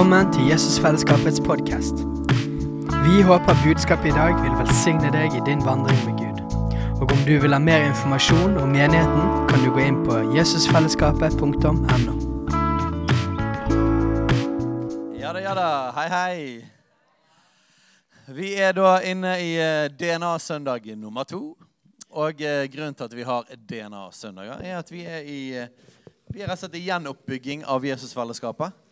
Velkommen til Jesusfellesskapets podkast. Vi håper budskapet i dag vil velsigne deg i din vandring med Gud. Og om du vil ha mer informasjon om menigheten, kan du gå inn på jesusfellesskapet.no. Ja da, ja da. Hei, hei. Vi er da inne i eh, DNA-søndag nummer to. Og eh, grunnen til at vi har DNA-søndager, er at vi er i eh, vi er rett og slett i gjenoppbygging av Jesusfellesskapet.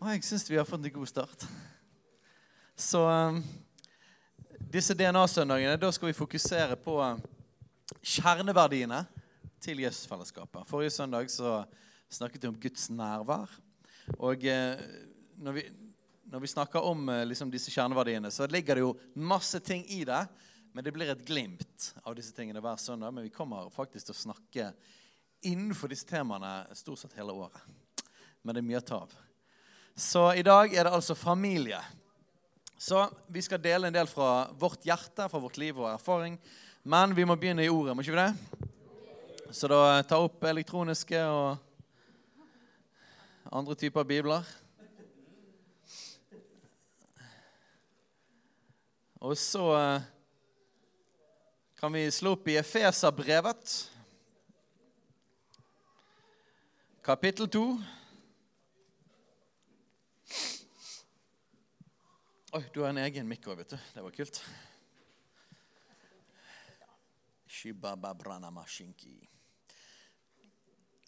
Og jeg syns vi har fått en god start. Så um, disse DNA-søndagene, da skal vi fokusere på kjerneverdiene til Jesusfellesskapet. Forrige søndag så snakket vi om Guds nærvær. Og eh, når, vi, når, vi, snakker om eh, liksom disse kjerneverdiene, så ligger det jo masse ting i det. Men det blir et glimt av disse tingene hver søndag. Men vi kommer faktisk til å snakke innenfor disse temaene stort sett hele året. Men det er mye å ta av. Så i dag er det altså familie. Så vi skal dele en del fra vårt hjerte, fra vårt liv og erfaring. Men vi må begynne i ordet, må ikke vi det? Så da ta opp elektroniske og andre typer bibler. Og så eh, kan vi slå opp i Efeserbrevet kapittel 2. Oi, du har en egen mikk òg, vet du. Det var kult.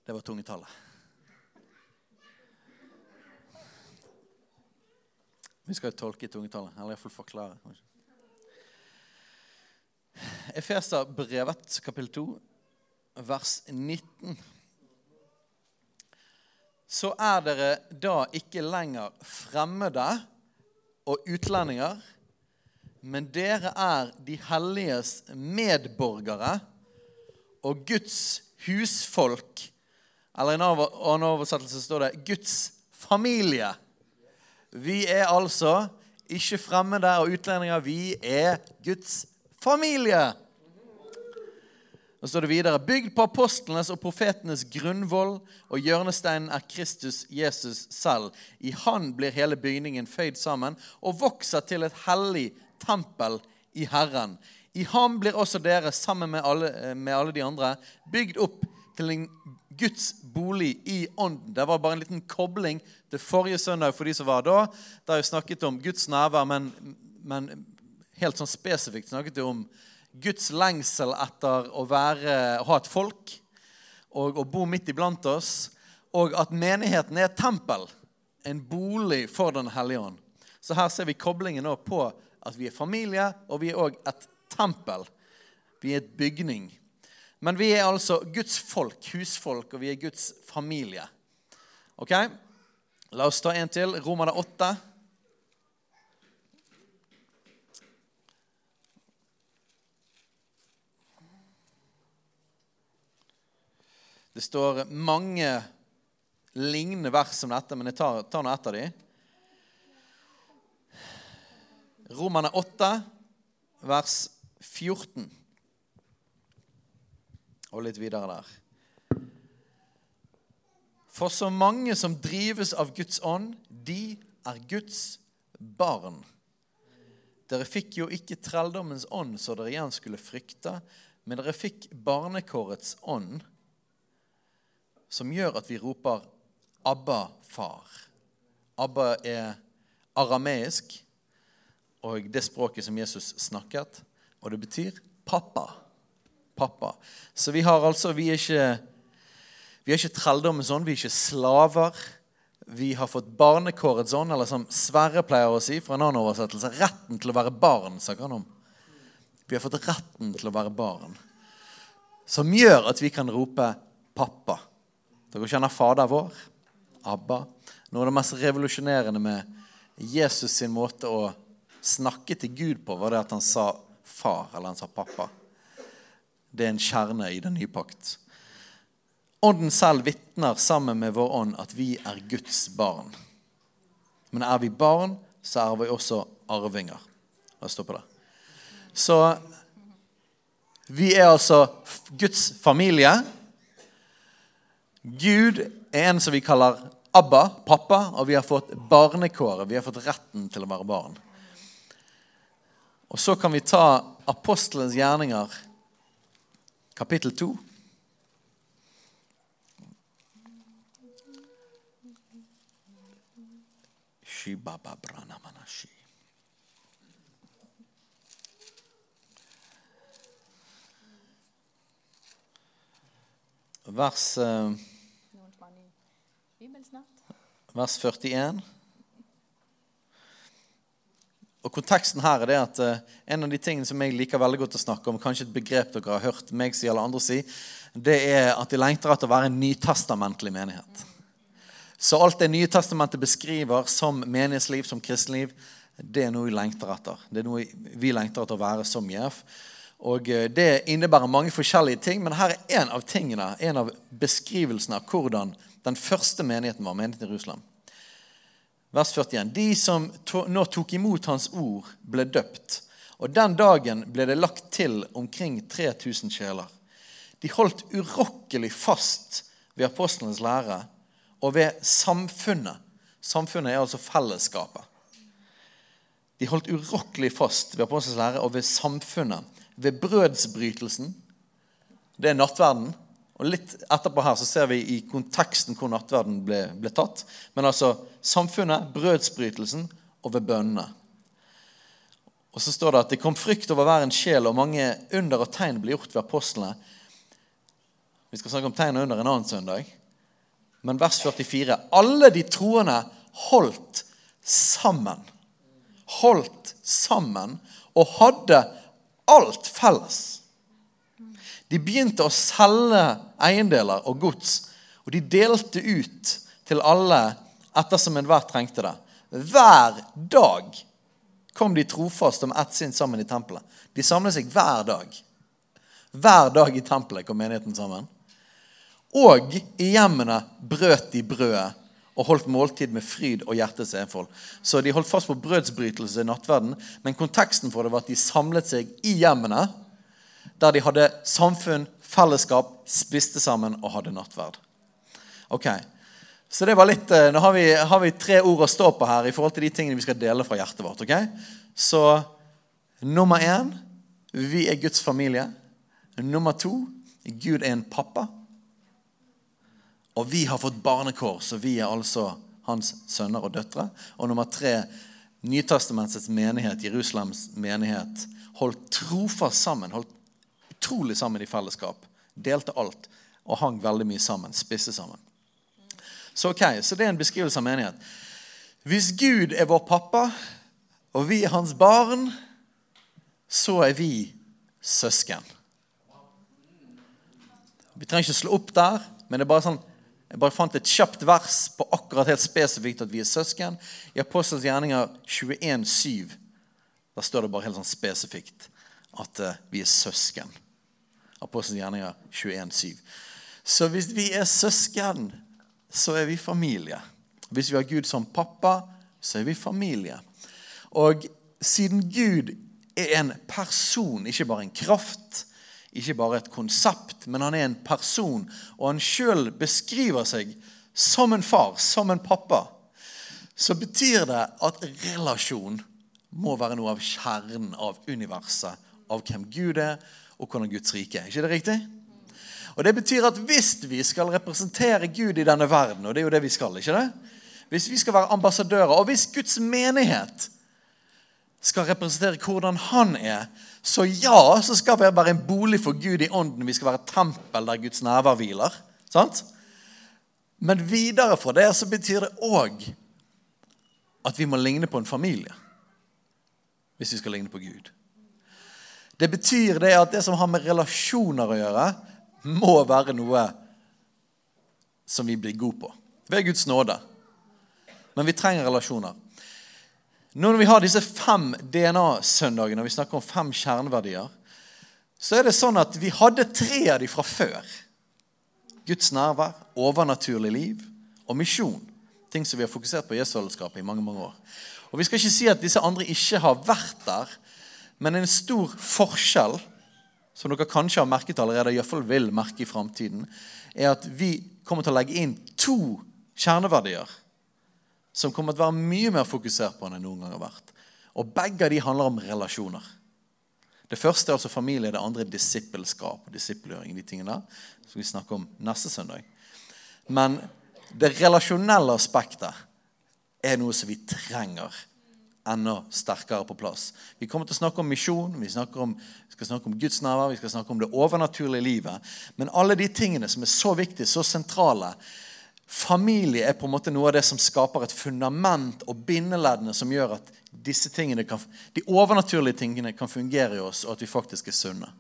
Det var tungetallet. Vi skal tolke tungetallet, eller iallfall forklare. Efeserbrevet kapittel 2, vers 19 så er dere da ikke lenger fremmede og utlendinger, men dere er de helliges medborgere og Guds husfolk. Eller i en annen oversettelse står det 'Guds familie'. Vi er altså ikke fremmede og utlendinger. Vi er Guds familie. Så står det videre Bygd på apostlenes og profetenes grunnvoll, og hjørnesteinen er Kristus Jesus selv. I Han blir hele bygningen føyd sammen og vokser til et hellig tempel i Herren. I ham blir også dere, sammen med alle, med alle de andre, bygd opp til en Guds bolig i ånden. Det var bare en liten kobling til forrige søndag for de som var da. Der vi snakket om Guds nærvær, men, men helt sånn spesifikt snakket vi om Guds lengsel etter å, være, å ha et folk og å bo midt iblant oss, og at menigheten er et tempel, en bolig for Den hellige ånd. Så her ser vi koblingen på at vi er familie, og vi er òg et tempel. Vi er et bygning. Men vi er altså Guds folk, husfolk, og vi er Guds familie. Ok? La oss ta en til. Romerne 8. Det står mange lignende vers som dette, men jeg tar, tar nå ett av dem. Romerne 8, vers 14. Og litt videre der. For så mange som drives av Guds ånd, de er Guds barn. Dere fikk jo ikke trelldommens ånd så dere igjen skulle frykte, men dere fikk barnekårets ånd som gjør at vi roper 'Abba, far'. Abba er arameisk og det språket som Jesus snakket, og det betyr pappa. Pappa. Så vi har altså Vi er ikke, vi er ikke trelldommens sånn, vi er ikke slaver. Vi har fått barnekårets ånd, eller som Sverre pleier å si fra en annen oversettelse, retten til å være barn. snakker han om. Vi har fått retten til å være barn, som gjør at vi kan rope 'pappa'. Dere kjenner Fader vår, Abba. Noe av det mest revolusjonerende med Jesus sin måte å snakke til Gud på, var det at han sa far, eller han sa pappa. Det er en kjerne i den nye pakt. Ånden selv vitner sammen med vår ånd at vi er Guds barn. Men er vi barn, så er vi også arvinger. La oss stå på det. Så vi er altså Guds familie. Gud er en som vi kaller Abba, pappa, og vi har fått barnekåret. Vi har fått retten til å være barn. Og så kan vi ta apostelens gjerninger, kapittel 2. Shibababranamanashi. Vers, eh, Noen som har ny bibel snart? Vers 41. Og Konteksten her er det at eh, en av de tingene som jeg liker veldig godt å snakke om, kanskje et begrep dere har hørt meg si eller andre si, det er at de lengter etter å være en nytestamentlig menighet. Så alt det Nye testamentet beskriver som menighetsliv, som kristenliv, det er noe vi lengter etter. Det er noe vi lengter etter å være som JF. Og eh, Det innebærer mange forskjellige ting, men her er en av tingene, en av beskrivelsene av hvordan den første menigheten var, menigheten i Jerusalem. Vers 41. De som to, nå tok imot hans ord, ble døpt. Og den dagen ble det lagt til omkring 3000 sjeler. De holdt urokkelig fast ved apostlenes lære og ved samfunnet. Samfunnet er altså fellesskapet. De holdt urokkelig fast ved apostlenes lære og ved samfunnet. Ved brødsbrytelsen. Det er nattverden. Og Litt etterpå her så ser vi i konteksten hvor nattverden ble, ble tatt. Men altså samfunnet, brødsbrytelsen og ved bønnene. Og så står det at det kom frykt over hver en sjel, og mange under og tegn ble gjort ved apostlene. Vi skal snakke om tegn under en annen søndag. Men vers 44. Alle de troende holdt sammen. Holdt sammen og hadde alt felles. De begynte å selge eiendeler og gods, og de delte ut til alle ettersom enhver trengte det. Hver dag kom de trofast om ett sinn sammen i tempelet. De samlet seg hver dag. Hver dag i tempelet kom menigheten sammen. Og i hjemmene brøt de brødet og holdt måltid med fryd og hjertets enfold. Så de holdt fast på brødsbrytelse i nattverden, men konteksten for det var at de samlet seg i hjemmene, der de hadde samfunn, fellesskap, spiste sammen og hadde nattverd. Ok, Så det var litt, eh, Nå har vi, har vi tre ord å stå på her i forhold til de tingene vi skal dele fra hjertet vårt. ok? Så nummer én vi er Guds familie. Nummer to Gud er en pappa. Og vi har fått barnekår, så vi er altså hans sønner og døtre. Og nummer tre Nytestamentets menighet, Jerusalems menighet, holdt trofast sammen. Holdt utrolig sammen i fellesskap. Delte alt og hang veldig mye sammen. Spisse sammen. Så ok, så det er en beskrivelse av menighet. Hvis Gud er vår pappa, og vi er hans barn, så er vi søsken. Vi trenger ikke slå opp der, men det er bare sånn, jeg bare fant et kjapt vers på akkurat helt spesifikt at vi er søsken. I Apostels gjerninger 21,7 der står det bare helt sånn spesifikt at eh, vi er søsken. Apostels gjerninger 21,7. Så hvis vi er søsken, så er vi familie. Hvis vi har Gud som pappa, så er vi familie. Og siden Gud er en person, ikke bare en kraft, ikke bare et konsept, men han er en person, og han sjøl beskriver seg som en far, som en pappa, så betyr det at relasjon må være noe av kjernen av universet, av hvem Gud er, og hvordan Guds rike er. ikke det riktig? Og Det betyr at hvis vi skal representere Gud i denne verden, og det er jo det vi skal, ikke det? Hvis vi skal være ambassadører, og hvis Guds menighet skal representere hvordan han er, så ja, så skal vi være en bolig for Gud i ånden. Vi skal være et tempel der Guds nærvær hviler. Sant? Men videre fra det så betyr det òg at vi må ligne på en familie. Hvis vi skal ligne på Gud. Det betyr det at det som har med relasjoner å gjøre, må være noe som vi blir gode på. Ved Guds nåde. Men vi trenger relasjoner. Nå Når vi har disse fem DNA-søndagene, og vi snakker om fem kjerneverdier, så er det sånn at vi hadde tre av dem fra før. Guds nærvær, overnaturlig liv og misjon. Ting som vi har fokusert på i Jesusfellesskapet i mange mange år. Og Vi skal ikke si at disse andre ikke har vært der, men en stor forskjell, som dere kanskje har merket allerede, iallfall vil merke i framtiden, er at vi kommer til å legge inn to kjerneverdier som kommer til å være mye mer fokusert på enn det noen gang har vært. Og begge av de handler om relasjoner. Det første er altså familie, det andre er disippelskap disippelgjøring. de tingene som vi snakker om neste søndag. Men det relasjonelle aspektet er noe som vi trenger enda sterkere på plass. Vi kommer til å snakke om misjon, vi, om, vi skal snakke om Guds nærvær, vi skal snakke om det overnaturlige livet. Men alle de tingene som er så viktige, så sentrale Familie er på en måte noe av det som skaper et fundament og bindeleddene som gjør at disse tingene kan, de overnaturlige tingene kan fungere i oss, og at vi faktisk er sunne.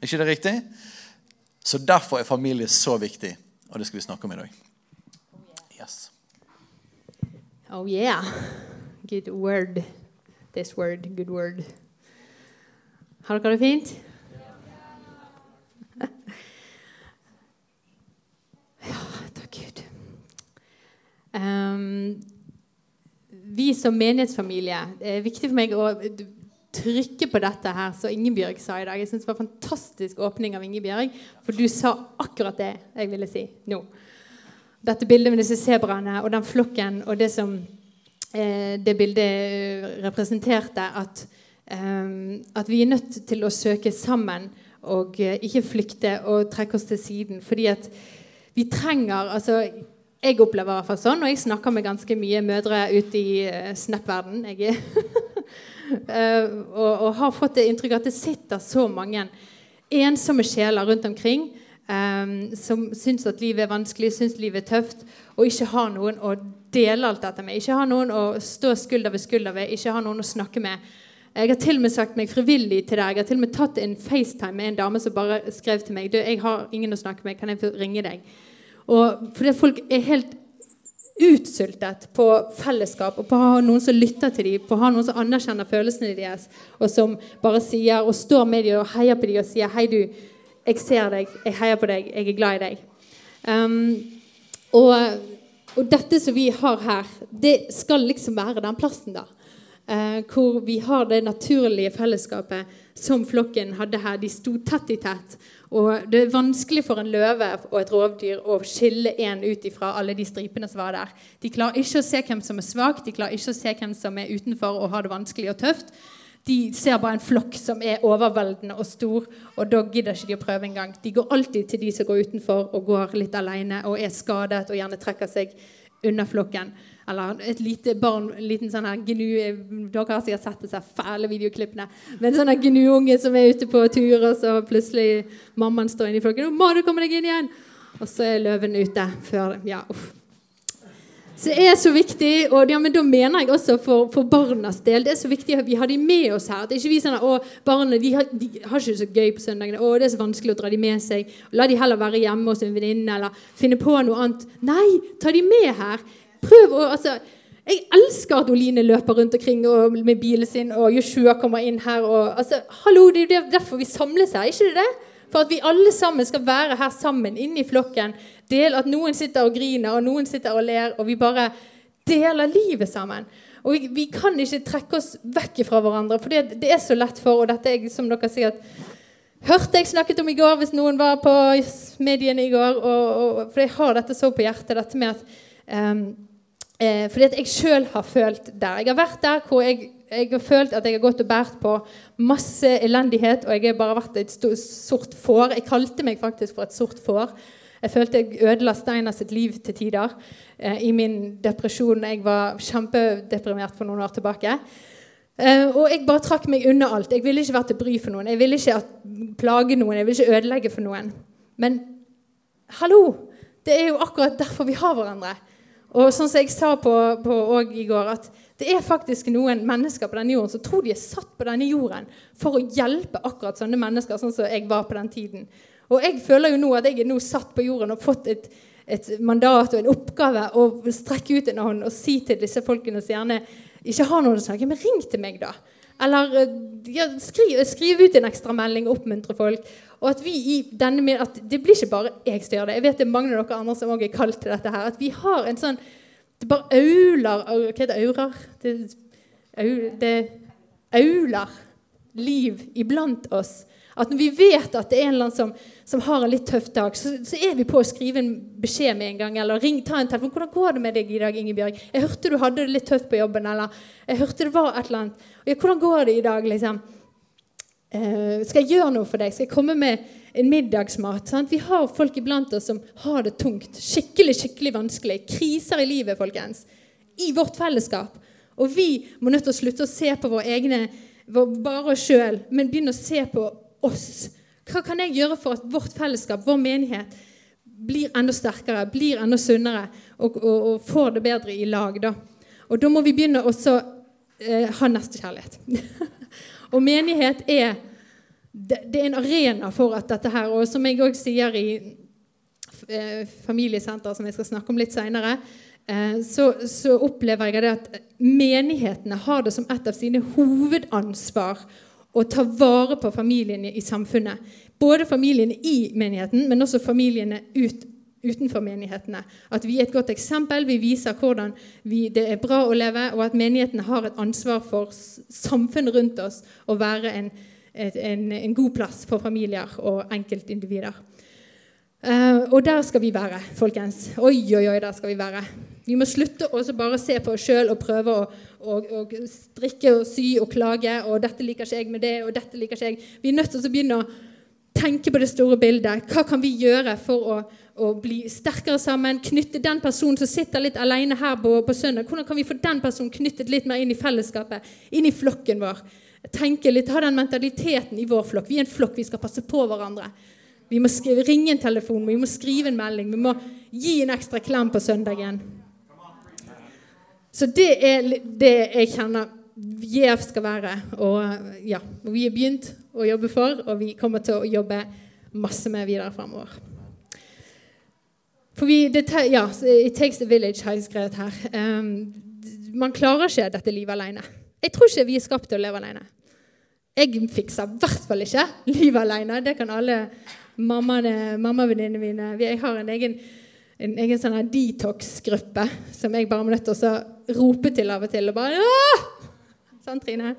Er ikke det riktig? Så derfor er familie så viktig, og det skal vi snakke om i dag. Yes. Oh yeah. Good word. This word, good word. Har dere det fint? Ja, takk Gud. Um, vi som menighetsfamilie Det er viktig for meg å trykke på dette her, som Ingebjørg sa i dag. Jeg synes det var en fantastisk åpning av Ingebjørg, for du sa akkurat det jeg ville si nå. Dette bildet med disse sebraene og den flokken og det som det bildet representerte at, eh, at vi er nødt til å søke sammen og eh, ikke flykte og trekke oss til siden. Fordi at vi trenger altså Jeg opplever i hvert fall sånn, og jeg snakker med ganske mye mødre ute i Snap-verden. og, og, har fått det inntrykk at det sitter så mange ensomme sjeler rundt omkring som syns at livet er vanskelig, syns livet er tøft, og ikke har noen å dele alt dette med. Ikke ha noen å stå skulder ved skulder ved, ikke ha noen å snakke med. Jeg har til og med sagt meg frivillig til deg. Jeg har til og med tatt en FaceTime med en dame som bare skrev til meg du, jeg har ingen å snakke med, kan jeg ringe deg? Og fordi folk er helt utsultet på fellesskap og på å ha noen som lytter til dem, på å ha noen som anerkjenner følelsene deres, og som bare sier og står med dem og heier på dem og sier 'Hei, du, jeg ser deg, jeg heier på deg, jeg er glad i deg. Um, og, og, dette som vi har her, det skal liksom være den plassen, da. Eh, hvor vi har det naturlige fellesskapet som flokken hadde her. De sto tett i tett. Og det er vanskelig for en løve og et rovdyr å skille én ut ifra alle de stripene som var der. De klarer ikke å se hvem som er svak, de klarer ikke å se hvem som er utenfor og har det vanskelig og tøft de ser bare en flokk som er overveldende og stor, og da gidder ikke de å prøve engang. De går alltid til de som går utenfor og går litt alene og er skadet og gjerne trekker seg unna flokken. Eller et lite barn, en liten sånn her gnu Dere har sikkert sett disse fæle videoklippene. Men sånn gnuunge som er ute på tur, og så plutselig mammaen står inne i flokken. 'Må du komme deg inn igjen?' Og så er løven ute før Ja, uff. Så det er så viktig, og ja, men da mener jeg også for, for, barnas del Det er så viktig at vi har de med oss her. At ikke vi sånn at barna de har, de har, ikke det så gøy på søndagene. Å, det er så vanskelig å dra de med seg. La de heller være hjemme hos en venninne eller finne på noe annet. Nei, ta de med her. Prøv å altså, Jeg elsker at Oline løper rundt omkring med bilen sin, og Joshua kommer inn her. Og, altså, hallo, Det er derfor vi samles her, ikke det? For at vi alle sammen skal være her sammen inne i flokken del at noen sitter og griner, og noen sitter og ler, og vi bare deler livet sammen. Og vi, vi kan ikke trekke oss vekk fra hverandre, for det, det er så lett for Og dette er som dere sikkert hørte jeg snakket om i går, hvis noen var på mediene i går. Og, og, for jeg har dette så på hjertet, dette med at um, eh, Fordi at jeg sjøl har følt der. Jeg har vært der hvor jeg, jeg har følt at jeg har gått og båret på masse elendighet, og jeg har bare vært et sort får. Jeg kalte meg faktisk for et sort får. Jeg følte jeg ødela Steinar sitt liv til tider eh, i min depresjon. Jeg var kjempedeprimert for noen år tilbake. Eh, og jeg bare trakk meg unna alt. Jeg ville ikke være til bry for noen. Jeg ville ikke at, plage noen. Jeg ville ikke ødelegge for noen. Men hallo! Det er jo akkurat derfor vi har hverandre. Og sånn som jeg sa på, på i går, at det er faktisk noen mennesker på denne jorden som tror de er satt på denne jorden for å hjelpe akkurat sånne mennesker, sånn som jeg var på den tiden. Og jeg føler jo nå at jeg er nå satt på jorden og fått et, et mandat og en oppgave å strekke ut en hånd og si til disse folkene som gjerne ikke har noen å snakke med, ring til meg, da. Eller ja, skriv, skriv, ut en ekstramelding og oppmuntre folk. Og at vi i denne, at det blir ikke bare jeg som gjør det. Jeg vet det er mange av dere andre som også er kalt til dette her. At vi har en sånn Det bare auler Hva heter det? Det, det auler liv iblant oss At når vi vet at det er en eller annen som, som har en litt tøff dag, så, så, er vi på å skrive en beskjed med en gang. Eller ring, ta en telefon. 'Hvordan går det med deg i dag, Ingebjørg?' 'Jeg hørte du hadde det litt tøft på jobben.' Eller 'Jeg hørte det var et eller annet.' Ja, 'Hvordan går det i dag?' liksom? Eh, 'Skal jeg gjøre noe for deg? Skal jeg komme med en middagsmat?' Sant? Vi har folk iblant oss som har det tungt. Skikkelig, skikkelig vanskelig. Kriser i livet, folkens. I vårt fellesskap. Og vi må nødt til å slutte å se på våre egne bare oss sjøl, men begynne å se på oss. Hva kan jeg gjøre for at vårt fellesskap, vår menighet, blir enda sterkere, blir enda sunnere og, og, og får det bedre i lag? da? Og da må vi begynne å eh, ha nestekjærlighet. og menighet er det, det, er en arena for at dette her, og som jeg òg sier i eh, familiesenter, som jeg skal snakke om litt seinere, eh, så, så, opplever jeg det at menighetene har det som et av sine hovedansvar å ta vare på familiene i samfunnet. Både familiene i menigheten, men også familiene ut, utenfor menighetene. At vi er et godt eksempel. Vi viser hvordan vi, det er bra å leve, og at menighetene har et ansvar for samfunnet rundt oss å være en, en, en god plass for familier og enkeltindivider. Uh, og der skal vi være, folkens. Oi, oi, oi, der skal vi være. Vi må slutte å bare se på oss sjøl og prøve å, å, å, strikke og sy og klage. og 'Dette liker ikke jeg med det', og 'dette liker ikke jeg'. Vi er nødt til å begynne å tenke på det store bildet. Hva kan vi gjøre for å, å bli sterkere sammen? Knytte den personen som sitter litt alene her på, på, søndag, hvordan kan vi få den personen knyttet litt mer inn i fellesskapet, inn i flokken vår? Tenke litt, Ha den mentaliteten i vår flokk. Vi er en flokk, vi skal passe på hverandre. Vi må skrive, ringe en telefon, vi må skrive en melding, vi må gi en ekstra klem på søndagen. Så det er det jeg kjenner JF skal være. Og ja, vi har begynt å jobbe for, og vi kommer til å jobbe masse med videre fremover. For vi, det, ja, It takes a village, har jeg skrevet her. Um, man klarer ikke dette livet alene. Jeg tror ikke vi er skapt til å leve alene. Jeg fikser i hvert fall ikke livet alene. Det kan alle mammavenninnene mine. Jeg har en egen en egen sånn detox-gruppe som jeg bare må nødt til å rope til av og til. Og bare Sånn, Trine?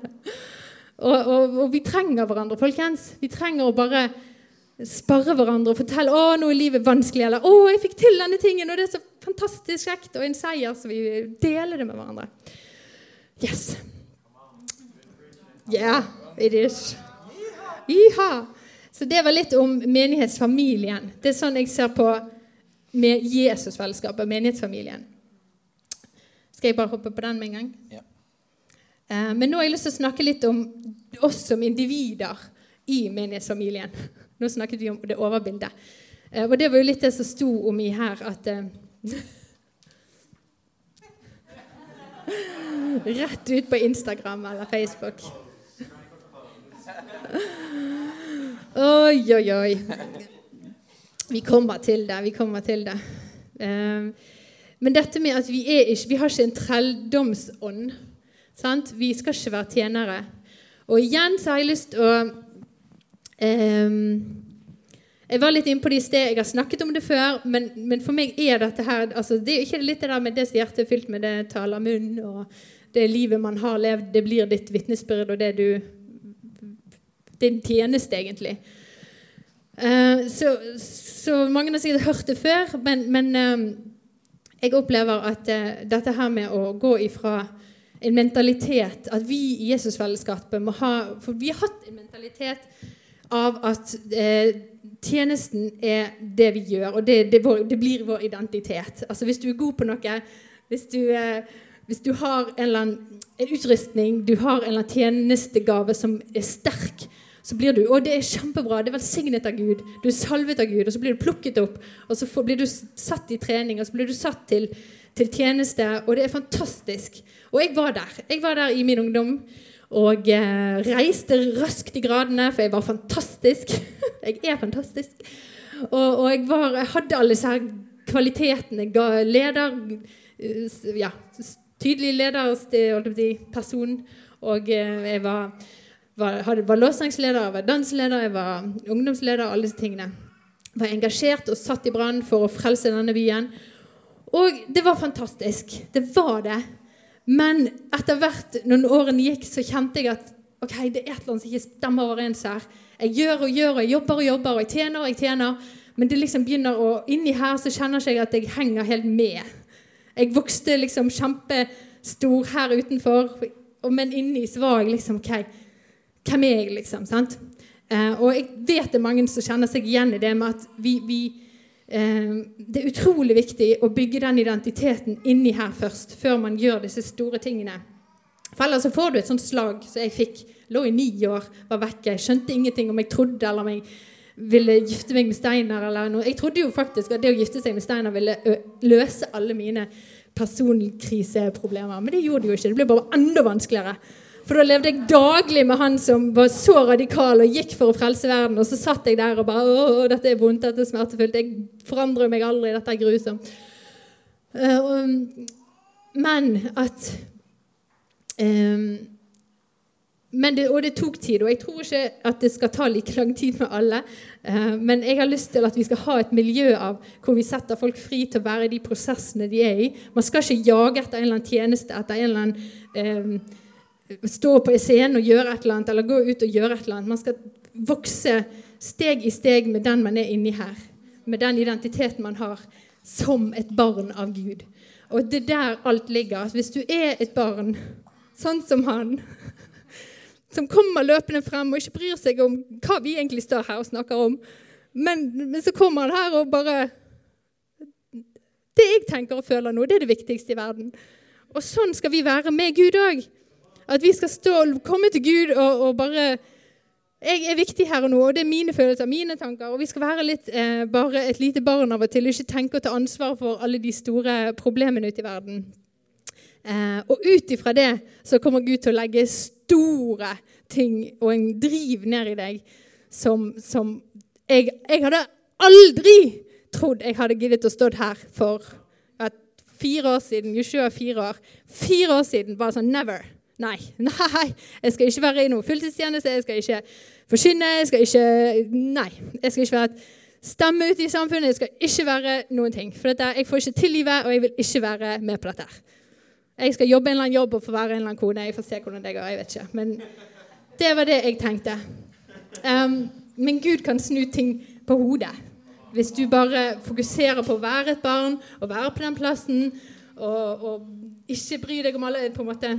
Og, og, og, vi trenger hverandre, folkens. Vi trenger å bare sparre hverandre og fortelle å, nå er livet vanskelig, eller å, jeg fikk til denne tingen, og det er så fantastisk kjekt, og en seier, så vi deler det med hverandre. Yes. Yeah, it is. Iha. Så det var litt om menighetsfamilien. Det er sånn jeg ser på med Jesusfellesskapet, menighetsfamilien. Skal jeg bare hoppe på den med en gang? Ja. Eh, men nå har jeg lyst til å snakke litt om oss som individer i menighetsfamilien. Nå snakket vi om det overbildet. Eh, og det var jo litt det som sto om i her at eh, Rett ut på Instagram eller Facebook. Oi, oi, oi. Vi kommer til det. Vi kommer til det. Um, men dette med at vi, ikke, vi har ikke en trelldomsånd. Sant? Vi skal ikke være tjenere. Og igjen så har jeg lyst til å um, Jeg var litt inne på det i sted. Jeg har snakket om det før, men, men for meg er dette her altså, Det er ikke litt det der med det som hjertet er fylt med, det taler munn, og det livet man har levd, det blir ditt vitnesbyrd, og det du Det er en tjeneste, egentlig. Uh, så, så, mange har sikkert hørt det før, men, men uh, jeg opplever at uh, dette her med å gå ifra en mentalitet At vi i Jesusfellesskapet må ha For vi har hatt en mentalitet av at tjenesten er det vi gjør, og det, det, vår, det, blir vår identitet. Altså Hvis du er god på noe, hvis du, hvis du har en, eller annen, en utrustning, du har en eller annen tjenestegave som er sterk, så blir du Og det er kjempebra. Det er velsignet av Gud. Du er salvet av Gud. Og så blir du plukket opp, og så blir du satt i trening, og så blir du satt til, til, tjeneste. Og det er fantastisk. Og jeg var der. Jeg var der i min ungdom. Og eh, reiste raskt i gradene, for jeg var fantastisk. jeg er fantastisk. Og, og jeg, var, jeg, hadde alle disse her kvalitetene. Leder eh, Ja, tydelig lederperson. Og eh, jeg var var, var låssangsleder, jeg var danseleder, jeg var ungdomsleder. alle disse tingene. Jeg var engasjert og satt i brann for å frelse denne byen. Og det var fantastisk. Det var det. Men etter hvert, når årene gikk, så kjente jeg at ok, det er et eller annet som ikke stemmer overens her. Jeg gjør og gjør, og jeg jobber og jobber, og jeg tjener og jeg tjener. Men det liksom begynner å, inni her så kjenner jeg at jeg henger helt med. Jeg vokste liksom kjempestor her utenfor, men inni så var jeg liksom OK, hvem er jeg, liksom? sant? Eh, og jeg vet det er mange som kjenner seg igjen i det med at vi, vi eh, Det er utrolig viktig å bygge den identiteten inni her først, før man gjør disse store tingene. For ellers så får du et sånt slag som jeg fikk. Lå i ni år, var vekke. Jeg skjønte ingenting om jeg trodde eller om jeg ville gifte meg med Steinar. eller noe. Jeg trodde jo faktisk at det å gifte seg med Steinar ville løse alle mine personkriseproblemer. Men det gjorde det jo ikke. Det ble bare enda vanskeligere. For da levde jeg daglig med han som var så radikal og gikk for å frelse verden. Og så satt jeg der og bare Å, dette er vondt, dette er smertefullt. Jeg forandrer meg aldri. Dette er grusomt. Uh, men at um, men det, og det tok tid. Og jeg tror ikke at det skal ta like lang tid med alle. Uh, men jeg har lyst til at vi skal ha et miljø av hvor vi setter folk fri til å være i de prosessene de er i. Man skal ikke jage etter en eller annen tjeneste, etter en eller annen Stå på scenen og gjøre et eller annet, eller gå ut og gjøre et eller annet. Man skal vokse steg i steg med den man er inni her. Med den identiteten man har som et barn av Gud. Og det er der alt ligger. Hvis du er et barn sånn som han som kommer løpende frem og ikke bryr seg om hva vi egentlig står her og snakker om. Men, men så kommer han her og bare Det jeg tenker og føler nå, det er det viktigste i verden. Og sånn skal vi være med Gud òg. At vi skal stå og komme til Gud og, og, bare Jeg er viktig her og nå, og det er mine følelser, mine tanker. Og vi skal være litt eh, bare et lite barn av og til, ikke tenke å ta ansvar for alle de store problemene ute i verden. Eh, og ut ifra det så kommer Gud til å legge store ting og en driv ned i deg som, som jeg, jeg, hadde aldri trodd jeg hadde giddet å stå her for fire år siden. Joshua fire år. Fire år siden bare sånn Never. Nei. Nei. Jeg skal ikke være i noen fulltidstjeneste. Jeg skal ikke forkynne. Jeg skal ikke Nei. Jeg skal ikke være et stemme ute i samfunnet. Jeg skal ikke være noen ting. For dette, jeg får ikke til livet, og jeg vil ikke være med på dette. Jeg skal jobbe en eller annen jobb og få være en eller annen kone. Jeg får se hvordan det går. jeg vet ikke. Men det var det jeg tenkte. Um, men Gud kan snu ting på hodet. Hvis du bare fokuserer på å være et barn og være på den plassen og, og ikke bry deg om alle på en måte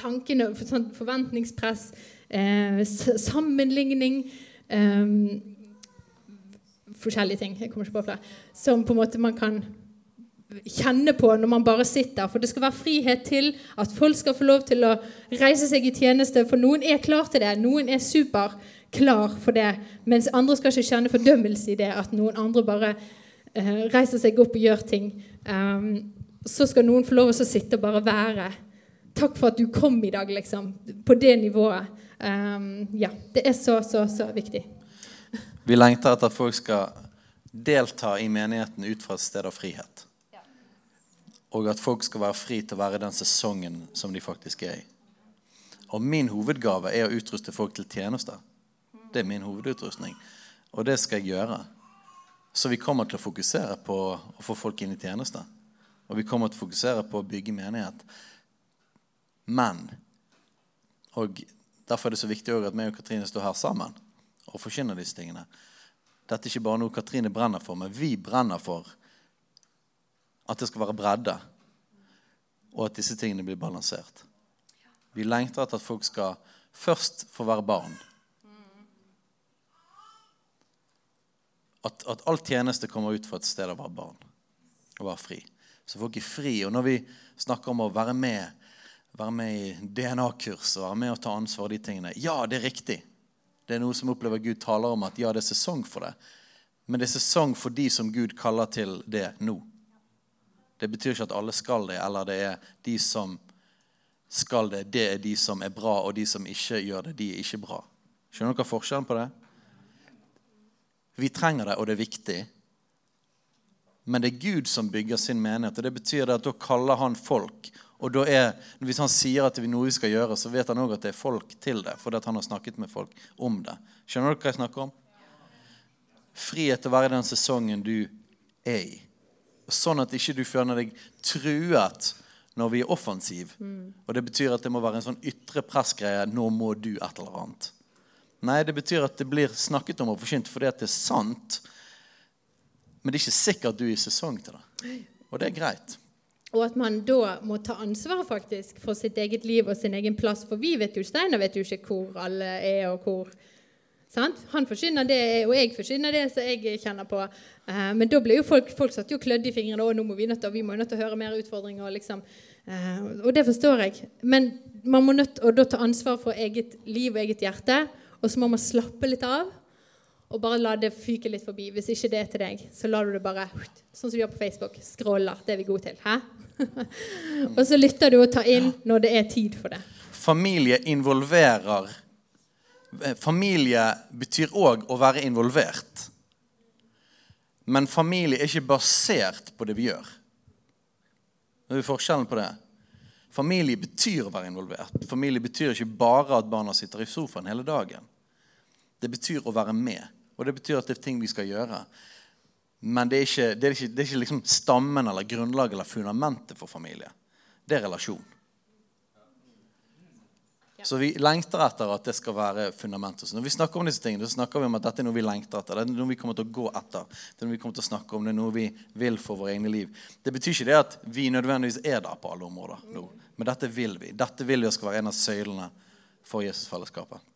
tankene, sånn forventningspress, eh, sammenligning eh, Forskjellige ting. Jeg kommer ikke på flere. Som på en måte man kan kjenne på når man bare sitter. For det skal være frihet til at folk skal få lov til å reise seg i tjeneste. For noen er klar til det. Noen er superklar for det. Mens andre skal ikke kjenne fordømmelse i det at noen andre bare eh, reiser seg opp og gjør ting. Um, så skal noen få lov til å sitte og bare være. Takk for at du kom i dag, liksom. På det nivået. Um, ja. Det er så, så, så viktig. Vi lengter etter at folk skal delta i menigheten ut fra et sted av frihet. Og at folk skal være fri til å være den sesongen som de faktisk er i. Og min hovedgave er å utruste folk til tjenester. Det er min hovedutrustning. Og det skal jeg gjøre. Så vi kommer til å fokusere på å få folk inn i tjenester. Og vi kommer til å fokusere på å bygge menighet. Men Og derfor er det så viktig at vi og Katrine står her sammen og forkynner disse tingene. Dette er ikke bare noe Katrine brenner for, men vi brenner for at det skal være bredde, og at disse tingene blir balansert. Vi lengter etter at folk skal først få være barn. At, at all tjeneste kommer ut fra et sted å være barn og være fri. Så folk er fri. Og når vi snakker om å være med, være med i DNA-kurs og være med og ta ansvar for de tingene Ja, det er riktig. Det er noe som opplever Gud taler om at ja, det er sesong for det. Men det er sesong for de som Gud kaller til det nå. Det betyr ikke at alle skal det, eller det er de som skal det, det er de som er bra, og de som ikke gjør det, de er ikke bra. Skjønner dere forskjellen på det? Vi trenger det, og det er viktig. Men det er Gud som bygger sin menighet. og Det betyr at da kaller han folk. Og er, Hvis han sier at det er noe vi skal gjøre, så vet han òg at det er folk til det. Fordi han har snakket med folk om det. Skjønner dere hva jeg snakker om? Frihet til å være i den sesongen du er i. Sånn at ikke du føler deg truet når vi er offensiv. Og det betyr at det må være en sånn ytre pressgreie. 'Nå må du et eller annet'. Nei, det betyr at det blir snakket om og forkynt fordi at det er sant. Men det er ikke sikkert du er i sesong til det. Og det er greit. Og at man da må ta ansvar faktisk for sitt eget liv og sin egen plass. For vi vet jo, Steinar vet jo ikke hvor alle er, og hvor sant? Han forkynner det, og jeg forkynner det som jeg kjenner på. Eh, men da ble jo folk folk satt jo klødd i fingrene. og nå må vi, nødt til, vi må nødt til å høre mer utfordringer. Liksom. eh, og det forstår jeg. Men man må nødt til å ta ansvar for eget liv og eget hjerte. Og så må man slappe litt av og bare la det fyke litt forbi. Hvis ikke det er til deg, så lar du det bare Sånn som du gjør på Facebook. Scroller. Det er vi gode til. Hæ? og så lytter du og tar inn når det er tid for det. Familie involverer eh, Familie betyr òg å være involvert. Men familie er ikke basert på det vi gjør. Det er forskjellen på det. Familie betyr å være involvert. Familie betyr ikke bare at barna sitter i sofaen hele dagen. Det betyr å være med, og det betyr at det er ting vi skal gjøre. Men det er ikke, det er ikke, det er ikke liksom stammen eller grunnlaget eller fundamentet for familie. Det er relasjon. Så vi lengter etter at det skal være fundamentet. Så når vi snakker om disse tingene, så snakker vi om at dette er noe vi lengter etter. Det er noe vi kommer til å gå etter. Det er noe vi kommer til å snakke om, det er noe vi vil for våre egne liv. Det betyr ikke det at vi nødvendigvis er der på alle områder nå. Men dette vil vi. Dette vil vi skal være en av søylene for Jesusfellesskapet.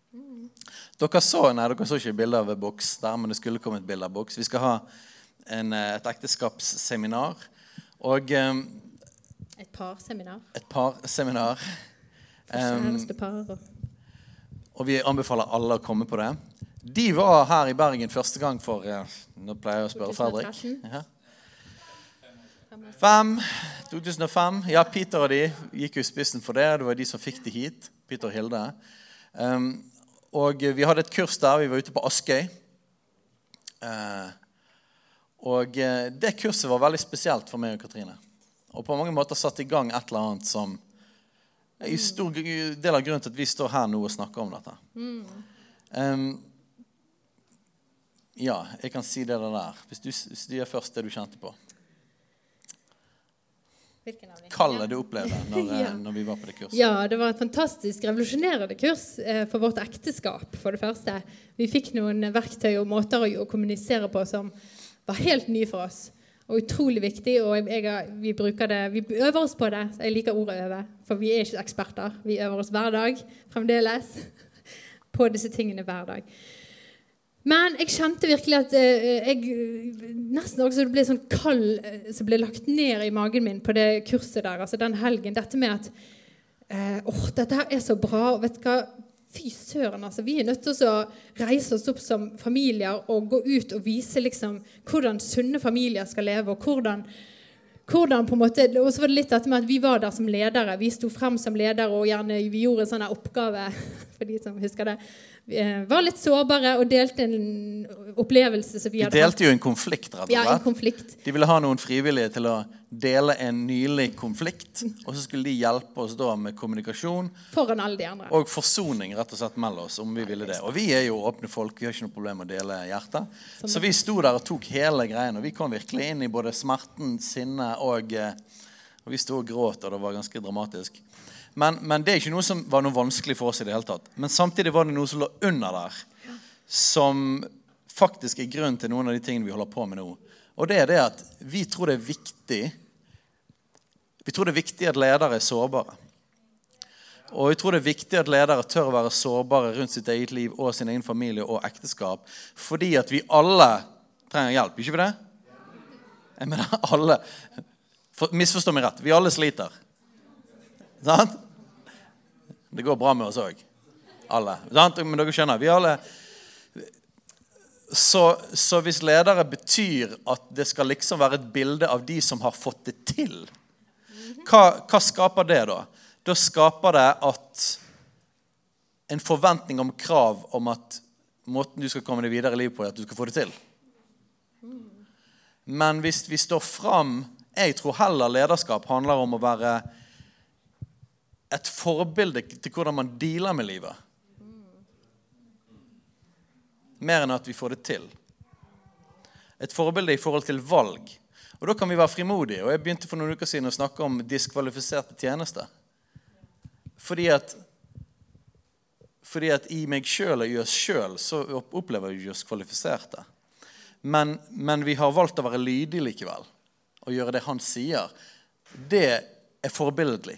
Dere så nei, dere så ikke bilde av boks der, men det skulle komme et bilde av boks. Vi skal ha en, eh, et ekteskapsseminar og um, Et parseminar. et parseminar. Um, par. og vi anbefaler alle å komme på det. De var her i Bergen første gang for eh, Nå pleier jeg å spørre Fredrik. 2013. Ja. Fem, 2005. Ja, Peter og de gikk jo i spissen for det. Det var de som fikk de hit. Peter og Hilde. Um, og vi hadde et kurs der. Vi var ute på Askøy. Eh, og eh, det kurset var veldig spesielt for meg og Katrine. Og på mange måter satte i gang et eller annet som i stor del av grunnen til at vi står her nå og snakker om dette. Um, ja, jeg kan si det der. Hvis du sier først det du kjente på. Kallet du opplevde når, eh, Ja. når vi var på det kurset. Ja, det var et fantastisk revolusjonerende kurs eh, for vårt ekteskap, for det første. Vi fikk noen verktøy og måter å, kommunisere på som var helt nye for oss. Og utrolig viktig, og jeg, vi det, vi øver oss på det. Jeg liker ordet øve, for vi er ikke eksperter. Vi øver oss hver dag fremdeles på disse tingene hver dag. Men jeg kjente virkelig at eh, jeg nesten også ble sånn kald eh, som ble lagt ned i magen min på det kurset der, altså den helgen. Dette med at åh, åh, dette her er så bra. og vet du hva, Fy søren, altså. Vi er nødt til å reise oss opp som familier og gå ut og vise liksom hvordan sunne familier skal leve, og hvordan, hvordan på en måte, Og så var det litt dette med at vi var der som ledere. Vi sto frem som ledere, og gjerne vi gjorde en sånn oppgave, for de som husker det. Vi eh, var litt sårbare og delte en opplevelse som vi Vi hadde hatt. delte jo en konflikt, rett Ja, og en slett. konflikt. De ville ha noen frivillige til å dele en nylig konflikt. Og så skulle de hjelpe oss da med kommunikasjon Foran alle de andre. og forsoning rett og slett mellom oss. om vi ville det. Og vi er jo åpne folk. Vi har ikke noe problem med å dele hjertet. Så vi sto der og tok hele greien. Og vi kom virkelig inn i både smerten, sinnet og eh, Og vi sto og gråt, og det var ganske dramatisk. Men, men det er ikke noe som var noe vanskelig for oss i det hele tatt. Men samtidig var det noe som lå under der, som faktisk er grunnen til noen av de tingene vi holder på med nå. Og det er det at vi tror det er viktig Vi tror det er viktig at ledere er sårbare. Og jeg tror det er viktig at ledere tør å være sårbare rundt sitt eget liv og sin egen familie og ekteskap. Fordi at vi alle trenger hjelp. Ikke vi det? Jeg mener alle. Misforstå meg rett. Vi alle sliter. Sant? Det går bra med oss òg. Alle. Men dere skjønner, vi alle så, så hvis ledere betyr at det skal liksom være et bilde av de som har fått det til, hva, hva skaper det da? Da skaper det at en forventning om krav om at måten du skal komme deg videre i livet på, er at du skal få det til. Men hvis vi står fram Jeg tror heller lederskap handler om å være et forbilde til hvordan man dealer med livet. Mer enn at vi får det til. Et forbilde i forhold til valg. Og da kan vi være frimodige. Og jeg begynte for noen uker siden å snakke om diskvalifiserte tjenester. Fordi at, fordi at i meg sjøl og i oss sjøl så opplever vi oss kvalifiserte. Men, men, vi har valgt å være lydige likevel og gjøre det han sier. Det er forbilledlig.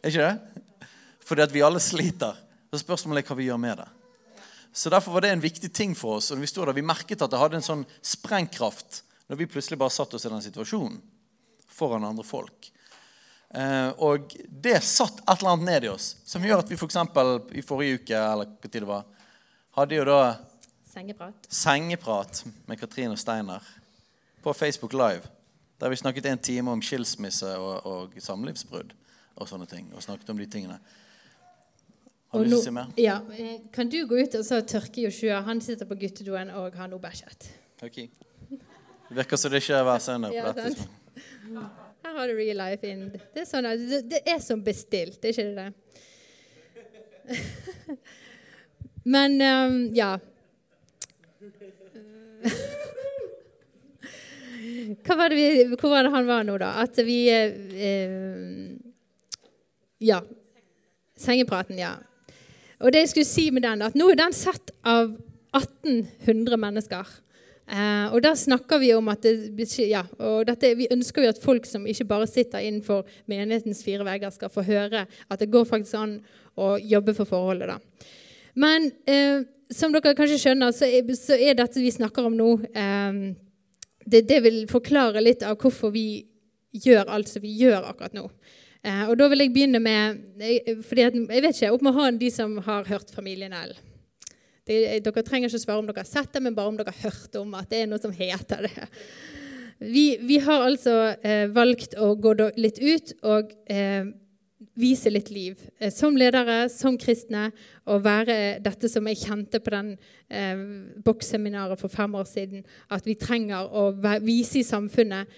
Er ikke det? Fordi at vi alle sliter. Så spørsmålet er hva vi gjør med det. Så Derfor var det en viktig ting for oss. og Vi stod der, vi merket at det hadde en sånn sprengkraft når vi plutselig bare satt oss i den situasjonen foran andre folk. Eh, og det satt et eller annet ned i oss som gjør at vi f.eks. For i forrige uke eller hva tid det var, hadde jo da Sengeprat. Sengeprat med Katrine og Steiner på Facebook Live. Der vi snakket en time om skilsmisse og, og samlivsbrudd og sånne ting. Og snakket om de tingene. Har du lyst til å si mer? Ja. Eh, kan du gå ut og så tørke Joshua? Han sitter på guttedoen og har noe bæsjet. Okay. Det virker som det ikke er hver søndag. Ja, på dette. Her har du real life in. Det er, sånn, det, det er som bestilt, er ikke det det? Men um, ja. Hva var vi, hvor var det han var nå, da? At vi eh, Ja. Sengepraten, ja. Og det jeg skulle si med den, at nå er den sett av 1800 mennesker. Eh, og da snakker vi om at det, ja, dette, Vi ønsker jo at folk som ikke bare sitter innenfor menighetens fire vegger, skal få høre at det går faktisk an å jobbe for forholdet. da. Men eh, som dere kanskje skjønner, så er, så er, dette vi snakker om nå eh, det, det, vil forklare litt av hvorfor vi gjør alt som vi gjør akkurat nå. Eh, og da vil jeg begynne med fordi jeg vet ikke, opp med hånden de som har hørt Familien L. Det, dere trenger ikke svare om dere har sett det, men bare om dere har hørt om at det er noe som heter det. Vi, vi har altså eh, valgt å gå litt ut og eh, vise litt liv. Eh, som ledere, som kristne, og være dette som jeg kjente på den eh, boksseminaret for fem år siden, at vi trenger å vise i samfunnet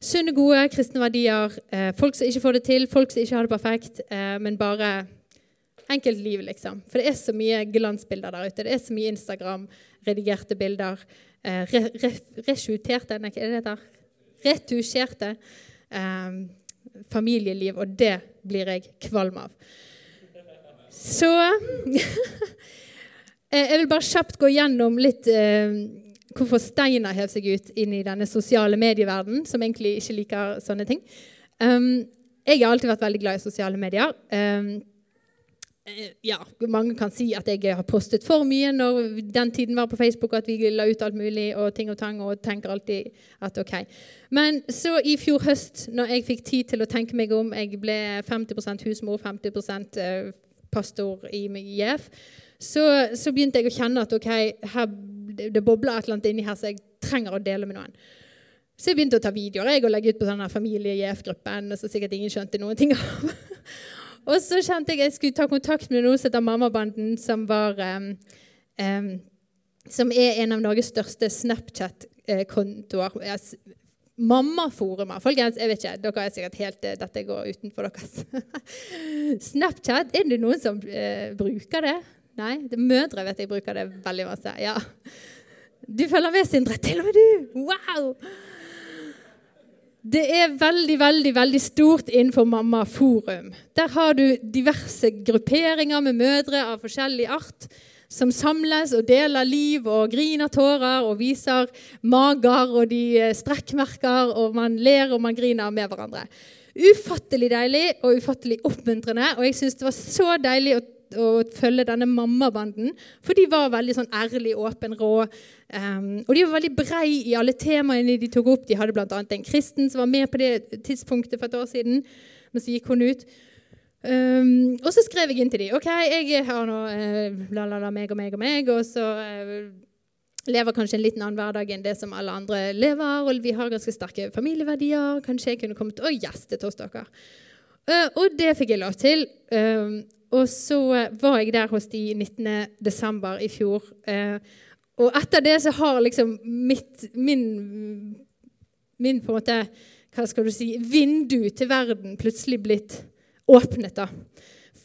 sunne, gode kristne verdier. Eh, folk som ikke får det til, folk som ikke har det perfekt, eh, men bare enkelt liv, liksom. For det er så mye glansbilder der ute. Det er så mye Instagram-redigerte bilder. Eh, re, re, hva er det der? Retusjerte eh, familieliv. Og det blir jeg kvalm av. Så eh, Jeg vil bare kjapt gå gjennom litt eh, hvorfor Steinar hev seg ut inn i denne sosiale medieverdenen, som egentlig ikke liker sånne ting. Um, jeg har alltid vært veldig glad i sosiale medier. Um, ja, mange kan si at jeg har postet for mye når den tiden var på Facebook, at vi la ut alt mulig og ting og tang, og tenker alltid at OK. Men så i fjor høst, når jeg fikk tid til å tenke meg om, jeg ble 50% husmor, 50 eh, pastor i IF, så, så, begynte jeg å kjenne at OK, her, det bobler et eller annet inni her så jeg trenger å dele med noen. Så jeg begynte å ta videoer jeg, og legge ut på denne familie-IF-gruppen, som sikkert ingen skjønte noen ting av. Og så kjente jeg jeg skulle ta kontakt med noe som heter Mammabanden, som, var, um, um, som er en av Norges største Snapchat-kontoer. Mammaforumer. Folkens, jeg vet ikke, dere er sikkert helt eh, Dette går utenfor deres. Snapchat, er det noen som uh, bruker det? Nei? Mødre vet jeg bruker det veldig masse. Ja. Du følger med, Sindre. Til og med du! Wow! Det er veldig veldig, veldig stort innenfor Mamma Forum. Der har du diverse grupperinger med mødre av forskjellig art som samles og deler liv og griner tårer og viser mager og de eh, strekkmerker, og man ler og man griner med hverandre. Ufattelig deilig og ufattelig oppmuntrende. Og jeg syns det var så deilig å å følge denne mammabanden. For de var veldig sånn ærlig, åpen, rå. Um, og de var veldig brei i alle temaene de tok opp. De hadde bl.a. en kristen som var med på det tidspunktet for et år siden. Men så gikk hun ut. Um, og så skrev jeg inn til dem. OK, jeg har nå uh, la, la, la, meg og meg og meg. Og så uh, lever kanskje en liten annen hverdag enn det som alle andre lever. Og vi har ganske sterke familieverdier. Kanskje jeg kunne kommet og gjestet hos dere. Uh, og det fikk jeg lov til. Um, og så var jeg der hos de 19. desember i fjor. Eh, og etter det så har liksom mitt, min, min på en måte, hva skal du si, vindu til verden plutselig blitt åpnet. da.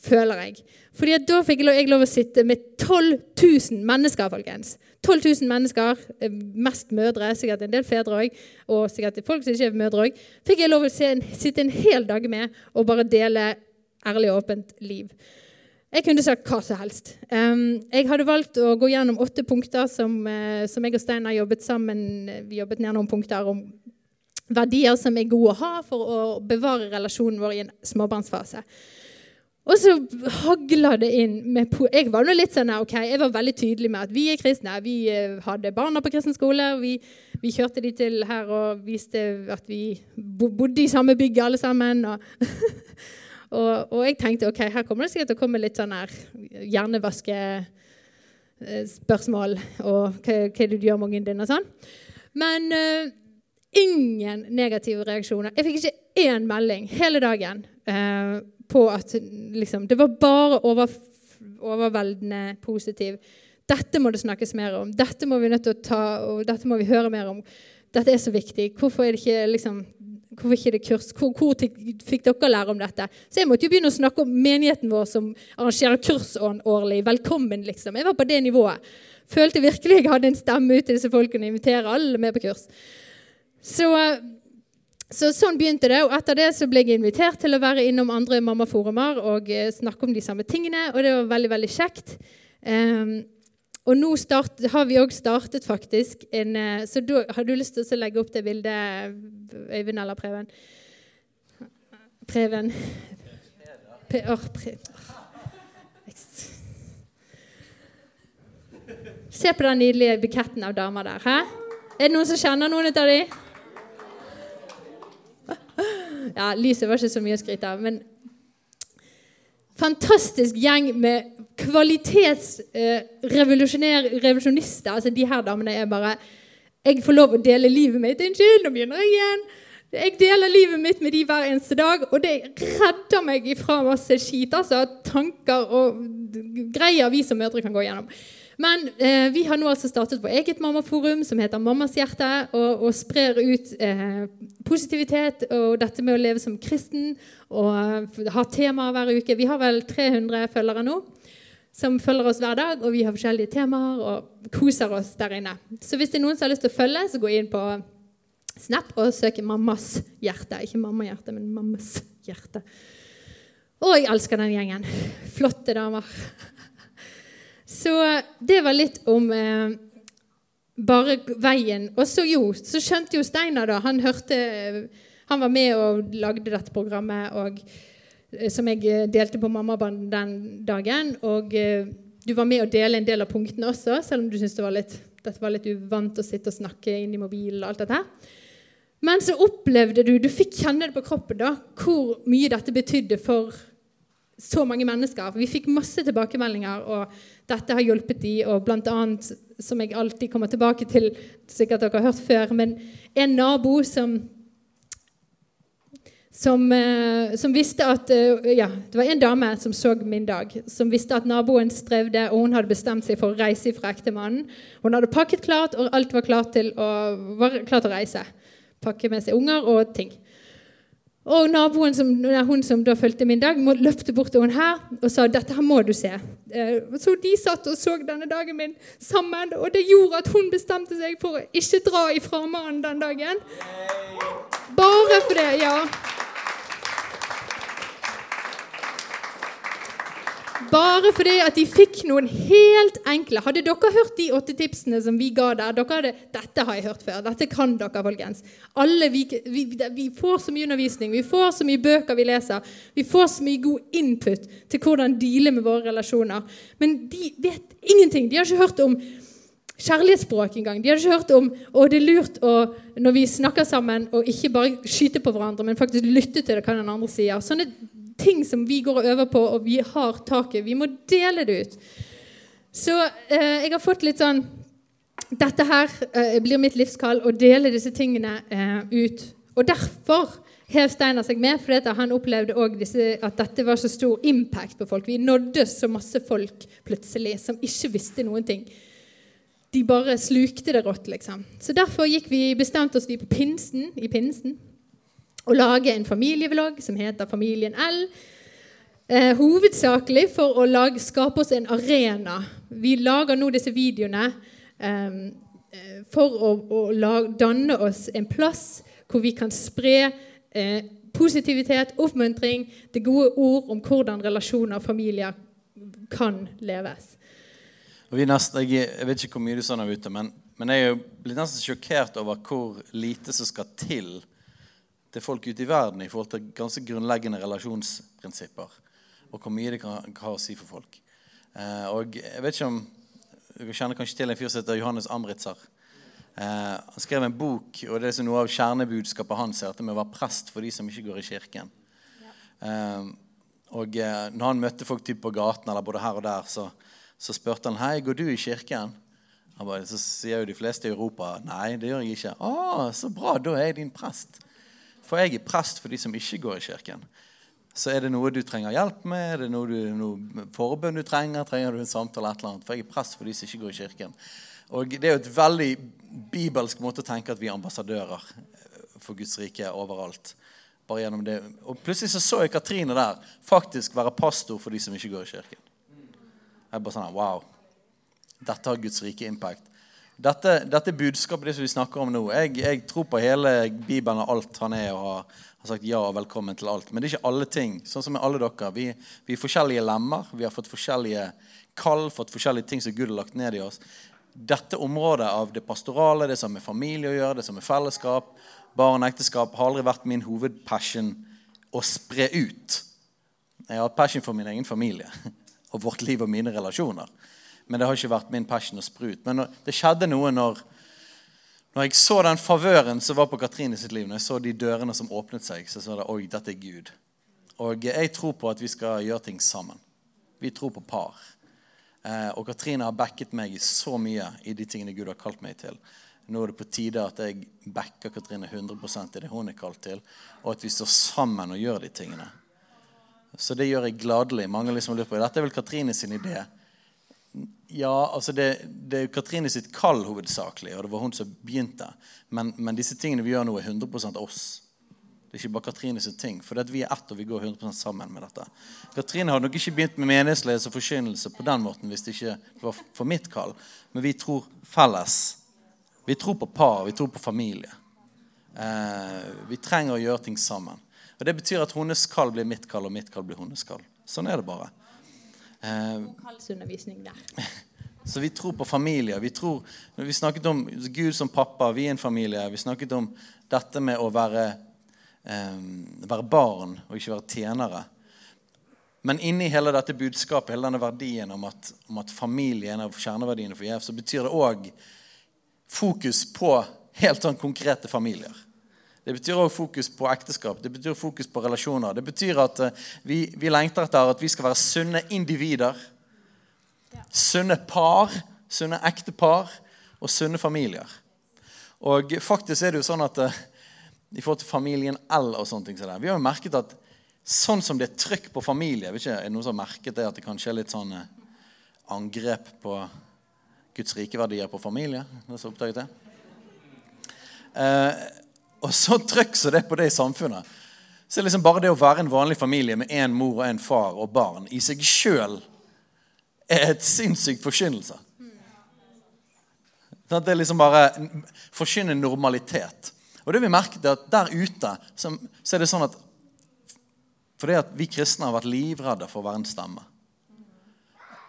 føler jeg. Fordi Da fikk jeg lov, jeg lov å sitte med 12 000 mennesker, folkens. 12 000 mennesker, eh, mest mødre, sikkert en del fedre òg, og sikkert folk som ikke er mødre òg. Fikk jeg lov å sitte en hel dag med og bare dele ærlig og åpent liv. Jeg kunne sagt hva som helst. Jeg hadde valgt å gå gjennom åtte punkter som, uh, som jeg og Steinar jobbet sammen. Vi jobbet ned noen punkter om verdier som er gode å ha for å bevare relasjonen vår i en småbarnsfase. Og så hagla det inn med Jeg var litt sånn, ok, jeg var veldig tydelig med at vi er kristne. Vi eh, hadde barna på kristen skole. Vi, vi, kjørte de til her og viste at vi bodde i samme bygg alle sammen. Og, og, og, jeg tenkte ok, her kommer det sikkert til å komme litt sånn her hjernevaskespørsmål. Og hva, hva du gjør med ungen din, og sånn. Men uh, ingen negative reaksjoner. Jeg fikk ikke én melding hele dagen. Uh, på at liksom, Det var bare over, overveldende positiv. Dette må det snakkes mer om. Dette må vi nødt til å ta, og dette må vi høre mer om. Dette er så viktig. Hvorfor er det ikke liksom, hvorfor ikke det kurs? Hvor, hvor fikk dere lære om dette? Så jeg måtte jo begynne å snakke om menigheten vår som arrangerer kurs årlig. Velkommen, liksom. Jeg var på det nivået. Følte virkelig jeg hadde en stemme ut til disse folkene. Invitere alle med på kurs. Så så sånn begynte det, og etter det så ble jeg invitert til å være innom andre mammaforumer og eh, snakke om de samme tingene, og det var veldig, veldig kjekt. Um, og nå start, har vi òg startet faktisk en uh, Så da har du lyst til å legge opp det bildet, Øyvind eller Preben? Preben Pre, or, Se på den nydelige buketten av damer der. Hæ? Er det noen som kjenner noen av dem? Ja, lyset var ikke så mye å skryte av. Men fantastisk gjeng med kvalitetsrevolusjonister. Eh, altså, de her damene er bare Jeg får lov å dele livet mitt. Unnskyld, nå begynner jeg igjen. Jeg deler livet mitt med de hver eneste dag, og det redder meg ifra masse skit. altså Tanker og greier vi som mødre kan gå gjennom. Men eh, vi har nå altså startet vår eget mammaforum som heter Mammas hjerte, og, og sprer ut eh, positivitet og dette med å leve som kristen og uh, ha temaer hver uke. Vi har vel 300 følgere nå som følger oss hver dag, og vi har forskjellige temaer og koser oss der inne. Så hvis det er noen som har lyst til å følge, så gå inn på Snap og søk Mammas hjerte. Ikke Mammahjerte, men Mammas hjerte. Å, jeg elsker den gjengen. Flotte damer. Så det var litt om eh, bare veien. Og så jo, så skjønte jo Steinar, da. Han hørte Han var med og lagde dette programmet og, eh, som jeg eh, delte på Mammabanden den dagen. Og eh, du var med å dele en del av punktene også, selv om du syntes det var litt, dette var litt uvant å sitte og snakke inn i mobilen og alt dette. Men så opplevde du, du fikk kjenne det på kroppen, da, hvor mye dette betydde for så mange mennesker. Vi fikk masse tilbakemeldinger, og dette har hjulpet de, og blant annet, som jeg alltid kommer tilbake til, sikkert dere har hørt før, men en nabo som som, eh, som, visste at eh, ja, Det var en dame som så min dag, som visste at naboen strevde, og hun hadde bestemt seg for å reise fra ektemannen. Hun hadde pakket klart, og alt var klart til å, var klart å reise. Pakke med seg unger og ting. Og naboen som, hun som da fulgte min dag, løpte bort til hun her og sa dette her må du se. Eh, så de satt og så denne dagen min sammen, og det gjorde at hun bestemte seg for å ikke dra ifra mannen den dagen. Bare for det, ja. Bare fordi at de fikk noen helt enkle Hadde dere hørt de åtte tipsene som vi ga der hadde, Dette har jeg hørt før. Dette kan dere, folkens. Vi, vi, vi, får så mye undervisning, vi får så mye bøker vi leser. Vi får så mye god input til hvordan deale med våre relasjoner. Men de vet ingenting. De har ikke hørt om kjærlighetsspråk engang. De har ikke hørt om og det er lurt å, når vi snakker sammen, å ikke bare skyte på hverandre, men faktisk lytte til det hva den andre sier. Sånne ting som vi går og øver på, og vi har taket. Vi må dele det ut. Så eh, jeg har fått litt sånn Dette her eh, blir mitt livskall, å dele disse tingene eh, ut. Og derfor hev Steinar seg med, for han opplevde også at dette var så stor impact på folk. Vi nådde så masse folk plutselig som ikke visste noen ting. De bare slukte det rått, liksom. Så derfor gikk vi, bestemte oss vi på pinsen, i pinsen å lage en familievlogg som heter Familien L. Eh, hovedsakelig for å lage, skape oss en arena. Vi lager nå disse videoene eh, eh for å, å lage, danne oss en plass hvor vi kan spre eh, positivitet, oppmuntring, det gode ord om hvordan relasjoner og familier kan leves. Jeg, jeg, vet ikke hvor mye du sa der ute, men, men jeg er blitt nesten sjokkert over hvor lite som skal til til folk ute i verden i forhold til ganske grunnleggende relasjonsprinsipper. Og hvor mye det kan, ha å si for folk. Eh, og jeg vet ikke om Du kjenner kanskje til en fyr som heter Johannes Amritzer. Eh, han skrev en bok, og det er noe av kjernebudskapet hans er dette med å være prest for de som ikke går i kirken. Ja. Eh, og eh, når han møtte folk typ på gaten eller både her og der, så, så spurte han hei, går du i kirken. Han bare, så sier jo de fleste i Europa nei, det gjør jeg ikke. Å, så bra, da er jeg din prest. For jeg er prest for de som ikke går i kirken. Så er det noe du trenger hjelp med, er det noe, du, noe forbønn du trenger, trenger du en samtale, et eller annet. For jeg er prest for de som ikke går i kirken. Og det er jo et veldig bibelsk måte å tenke at vi er ambassadører for Guds rike overalt. Bare gjennom det. Og plutselig så, så jeg Katrine der faktisk være pastor for de som ikke går i kirken. Jeg er bare sånn, wow, Dette har Guds rike impact. Dette, dette budskapet det som vi snakker om nå jeg, jeg, tror på hele Bibelen og alt han er, og har, har, sagt ja og velkommen til alt. Men det er ikke alle ting. Sånn som med alle dere. Vi, vi er forskjellige lemmer. Vi har fått forskjellige kall, fått forskjellige ting som Gud har lagt ned i oss dette området av det pastorale, det som har med familie å gjøre, det som er fellesskap, barn og ekteskap, har aldri vært min hovedpassion å spre ut. Jeg har passion for min egen familie og vårt liv og mine relasjoner. Men det har ikke vært min passion å spre ut. Men det skjedde noe når, når jeg så den favøren som var på Katrine sitt liv, når jeg så de dørene som åpnet seg, så sa det oi, dette er Gud. Og jeg tror på at vi skal gjøre ting sammen. Vi tror på par. Eh, og Katrine har backet meg så mye i de tingene Gud har kalt meg til. Nå er det på tide at jeg backer Katrine 100% i det hun er kalt til, og at vi står sammen og gjør de tingene. Så det gjør jeg gladelig. Mange liksom lurer på Dette er vel Katrine sin idé. Ja, altså det, det er Katrine sitt kall hovedsakelig, og det var hun som begynte. Men, men disse tingene vi gjør nå, er 100 oss. Det er ikke bare Katrine sitt ting. For vi er ett, og vi går 100 sammen med dette. Katrine hadde nok ikke begynt med menighetsledelse og forkynnelse på den måten hvis det ikke var for mitt kall. Men vi tror felles. Vi tror på par, vi tror på familie. Eh, vi trenger å gjøre ting sammen. Og Det betyr at hennes kall blir mitt kall, og mitt kall blir hennes kall. Sånn er det bare. Eh, Kallsundervisning der. Så vi tror på familie. Vi, tror, vi snakket om Gud som pappa, vi er en familie. Vi snakket om dette med å være eh, være barn og ikke være tjenere. Men inni hele dette budskapet, hele denne verdien om at, om at familie er en av kjerneverdiene for JF, så betyr det òg fokus på helt sånn konkrete familier. Det betyr òg fokus på ekteskap, det betyr fokus på relasjoner. Det betyr at uh, vi, vi, lengter etter at vi skal være sunne individer. Sunne par, sunne ektepar og sunne familier. Og faktisk er det jo sånn at uh, i forhold til familien L og sånne ting. Vi har jo merket at sånn som det er trykk på familie vet ikke, Er det noen som har merket det at det kanskje er litt sånn eh, angrep på Guds rikeverdier på familie? Noen som oppdaget det? Eh, og så trykk som det på det i samfunnet. Så liksom bare det å være en vanlig familie med én mor og en far og barn i seg sjøl er et sinnssykt forkynnelse. Sånn det er liksom bare forkynne normalitet. Og det vi merket er at Der ute så, er det sånn at fordi at vi kristne har vært livredde for å være en stemme.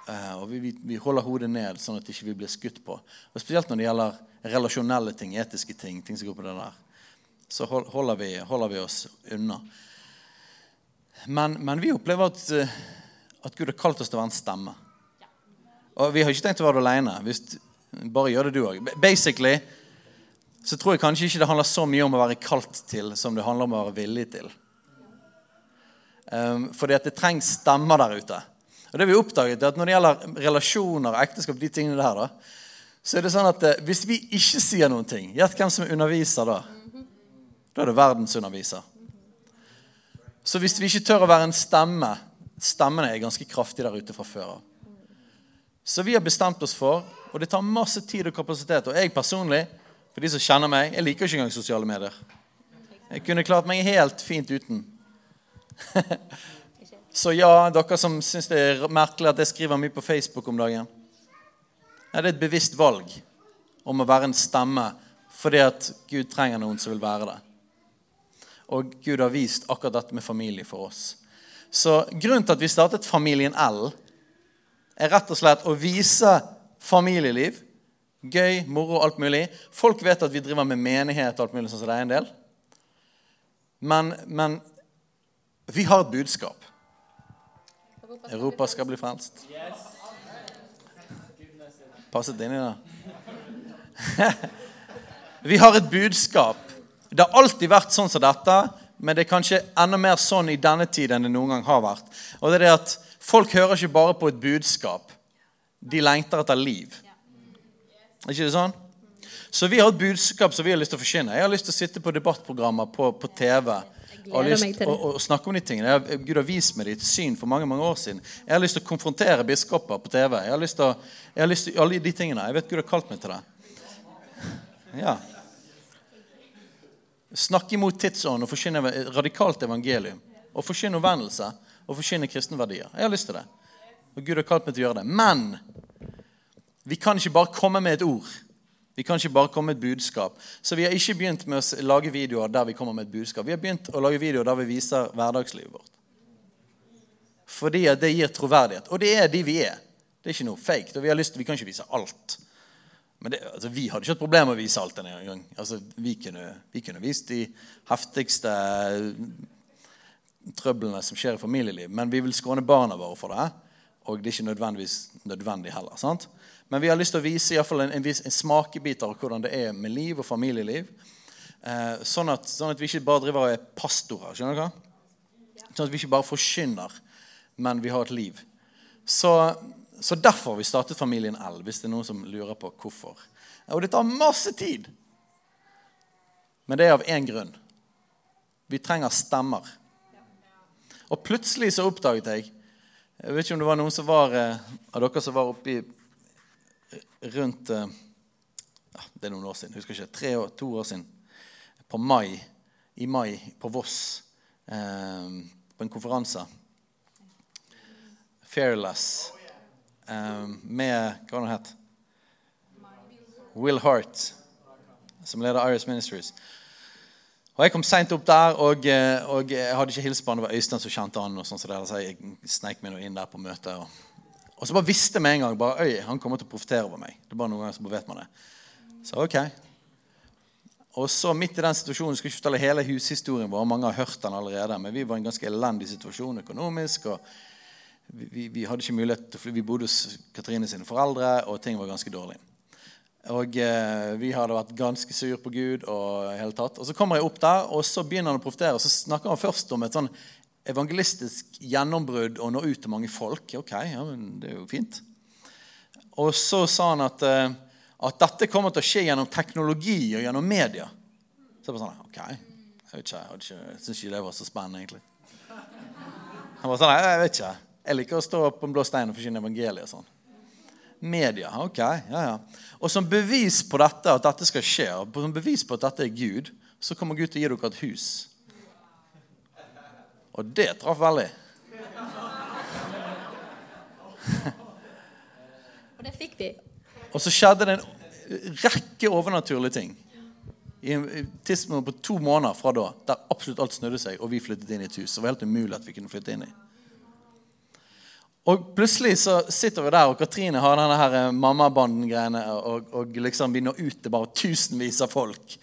Uh, og vi, vi, vi, holder hodet ned sånn at vi ikke blir skutt på. Og Spesielt når det gjelder relasjonelle ting, etiske ting, ting som går på det der, så holder vi, holder vi oss unna. Men, men, vi opplever at, uh, at Gud har kalt oss til å være en stemme. Og vi har ikke tenkt å være det. Hvis, bare gjør det du òg. Basically så tror jeg kanskje ikke det handler så mye om å være kalt til som det handler om å være villig til. Um, fordi at det trengs stemmer der ute. Og det vi oppdaget er at Når det gjelder relasjoner og ekteskap, de tingene der, da, så er det sånn at uh, hvis vi ikke sier noen ting Gjett hvem som underviser da. Da er det verdensunderviser. Så hvis vi ikke tør å være en stemme Stemmene er ganske kraftige der ute fra før av. Så vi har bestemt oss for, og det tar masse tid og kapasitet Og jeg personlig for de som kjenner meg, jeg liker ikke engang sosiale medier. Jeg kunne klart meg helt fint uten. Så ja, dere som syns det er merkelig at jeg skriver mye på Facebook om dagen. Ja, det er et bevisst valg om å være en stemme fordi at Gud trenger noen som vil være det. Og Gud har vist akkurat dette med familie for oss. Så grunnen til at vi startet Familien L, er rett og slett å vise familieliv. Gøy, moro, alt mulig. Folk vet at vi driver med menighet og alt mulig, sånn som det er en del. Men, men vi har et budskap. Europa skal bli frelst. Passet inn i det? Vi har et budskap. Det har alltid vært sånn som dette, men det er kanskje enda mer sånn i denne tid enn det noen gang har vært. Og det er det at Folk hører ikke bare på et budskap. De lengter etter liv. Er ikke det sånn? Så vi har et budskap som vi har lyst til å forkynne. Jeg har lyst til å sitte på debattprogrammer på, på TV og, lyst, og, og snakke om de tingene. Jeg, Gud har vist meg ditt syn for mange mange år siden. Jeg har lyst til å konfrontere biskoper på TV. Jeg har lyst til, å, jeg har lyst til alle de tingene. Jeg vet Gud har kalt meg til det. Ja. Snakke imot tidsånden og forkynne radikalt evangelium. Og forkynne omvendelse og forkynne kristenverdier. Jeg har lyst til det. Og Gud har kalt meg til å gjøre det. Men vi kan ikke bare komme med et ord. Vi kan ikke bare komme med et budskap. Så vi har ikke begynt med å lage videoer der vi kommer med et budskap. Vi har begynt å lage videoer der vi viser hverdagslivet vårt. Fordi det gir troverdighet. Og det er de vi er. Det er ikke noe fake. Og vi, har lyst, vi kan ikke vise alt. Men det, altså, vi hadde ikke et problem med å vise alt denne gang. Altså, vi, kunne, vi kunne vist de heftigste trøblene som skjer i familieliv. Men vi vil skåne barna våre for det. Og det er ikke nødvendigvis nødvendig heller. sant? Men vi har lyst til å vise i fall en, en, en smakebit av hvordan det er med liv og familieliv. Eh, sånn, at, sånn at vi ikke bare driver og er pastorer. skjønner dere? Sånn at vi ikke bare forkynner, men vi har et liv. Så, så derfor har vi startet Familien L, hvis det er noen som lurer på hvorfor. Og det tar masse tid. Men det er av én grunn. Vi trenger stemmer. Og plutselig så oppdaget jeg Jeg vet ikke om det var noen som var, eh, av dere som var oppi rundt eh, ja, Det er noen år siden. jeg husker ikke, tre år, To år siden. På mai, I mai på Voss. Eh, på en konferanse. Fearless. Eh, med Hva var det het Will Hart, som leder Iris Ministries. Og Jeg kom seint opp der, og, eh, og jeg hadde ikke hilst på han. Det var Øystein som kjente han. og sånn så, så Jeg sneik meg inn der på møtet. Og, og så bare visste med en gang bare, Øy, han kommer til å profittere over meg. Det er bare noen ganger så vet man det. Så ok. Og så midt i den situasjonen, jeg skal ikke fortelle hele hushistorien vår, mange har hørt den allerede, men vi var i en ganske elendig situasjon økonomisk. og vi, vi, hadde ikke mulighet til å fly. Vi bodde hos Katrine sine foreldre, og ting var ganske dårlig. Og eh, vi hadde vært ganske sur på Gud. Og hele tatt. Og så kommer jeg opp der, og så begynner han å profetere. Og så snakker han først om et sånn evangelistisk gjennombrudd og nå ut til mange folk. Ok, ja, men det er jo fint. Og så sa han at, eh, at dette kommer til å skje gjennom teknologi og gjennom media. Så jeg bare sånn, ok, jeg vet ikke, jeg, jeg syns ikke det var så spennende, egentlig. Han var sånn, «Nei, jeg vet ikke. Jeg liker å stå på en blå stein og forkynne evangeliet. og sånn. Media. Ok, ja, ja. Og som bevis på dette, at dette skal skje, og som bevis på at dette er Gud, så kommer Gud til å gi dere et hus. Og det traff veldig. Og det fikk vi. Og så skjedde det en rekke overnaturlige ting. I en i på to måneder fra da, der absolutt alt snudde seg, og vi flyttet inn i et hus. Det var helt umulig at vi kunne flytte inn i. Og plutselig så sitter vi der, og Katrine har denne her eh, mammabanden-greiene, og, og liksom vi når ut til bare tusenvis av folk.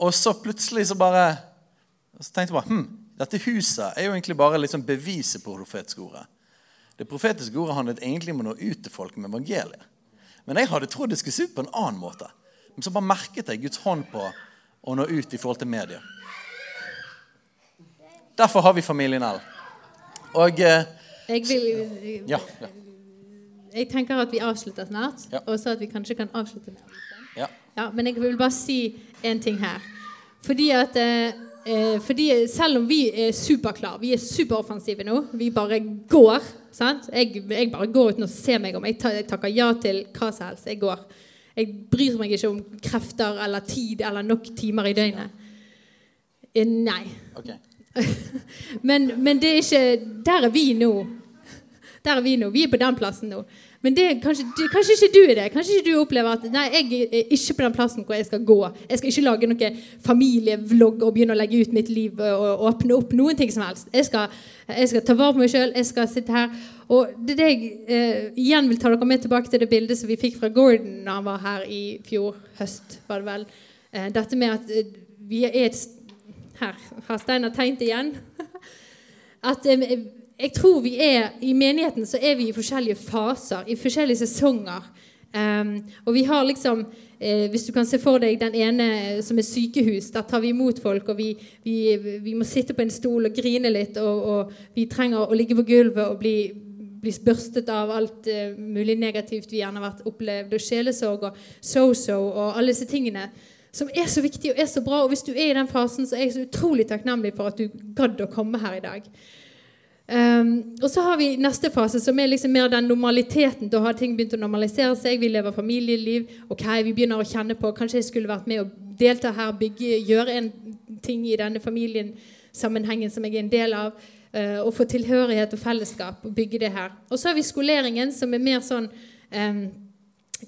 Og så plutselig så bare Så tenkte jeg bare hm, dette huset er jo egentlig bare liksom beviset på profetisk ordet. Det profetiske ordet handlet egentlig om å nå ut til folk med evangeliet. Men jeg hadde trodd det skulle se ut på en annen måte. Men så bare merket jeg Guds hånd på å nå ut i forhold til media. Derfor har vi familien L. Og eh, Jeg, vil, ja, ja, jeg tenker at vi avslutter snart, Ja. og så at vi kanskje kan avslutte med ja. Ja, men jeg vil bare si en ting her. Fordi at eh, eh, fordi Selv om vi er superklare, vi er superoffensive nå, vi bare går sant? Jeg, jeg bare går uten å se meg om. Jeg, ta, jeg takker ja til hva som helst. Jeg går. Jeg bryr meg ikke om krefter eller tid eller nok timer i døgnet. Eh, nei. ok. men, men det er ikke Der er vi nå. Der er vi nå. Vi er på den plassen nå. Men det, kanskje, kanskje, ikke du er det. Kanskje ikke du opplever at Nei, jeg er ikke på den plassen hvor jeg skal gå. Jeg skal ikke lage noen familievlogg og begynne å legge ut mitt liv og åpne opp noen ting som helst. Jeg skal, jeg skal ta vare på meg sjøl. Jeg skal sitte her. Og det er det jeg eh, igjen vil ta dere med tilbake til det bildet som vi fikk fra Gordon da han var her i fjor høst. var det vel. Eh, dette med at eh, vi er et Her har Steinar tegnet igjen. at eh, jeg tror vi er, I menigheten så er vi i forskjellige faser, i forskjellige sesonger. Um, og vi har liksom eh, Hvis du kan se for deg den ene som er sykehus, der tar vi imot folk, og vi, vi, vi må sitte på en stol og grine litt, og, og, vi trenger å ligge på gulvet og bli, bli børstet av alt uh, mulig negativt vi gjerne har vært opplevd, og sjelesorg og so-so og alle disse tingene som er så viktig og er så bra. Og hvis du er i den fasen, så er jeg så utrolig takknemlig for at du gadd å komme her i dag. Um, og så har vi neste fase, som er liksom mer den normaliteten. Da har ting begynt å normalisere seg. Vi lever familieliv. ok, Vi begynner å kjenne på Kanskje jeg skulle vært med og delta her, bygge, gjøre en ting i denne familien-sammenhengen som jeg er en del av. Uh, og få tilhørighet og fellesskap og bygge det her. Og så har vi skoleringen, som er mer sånn um,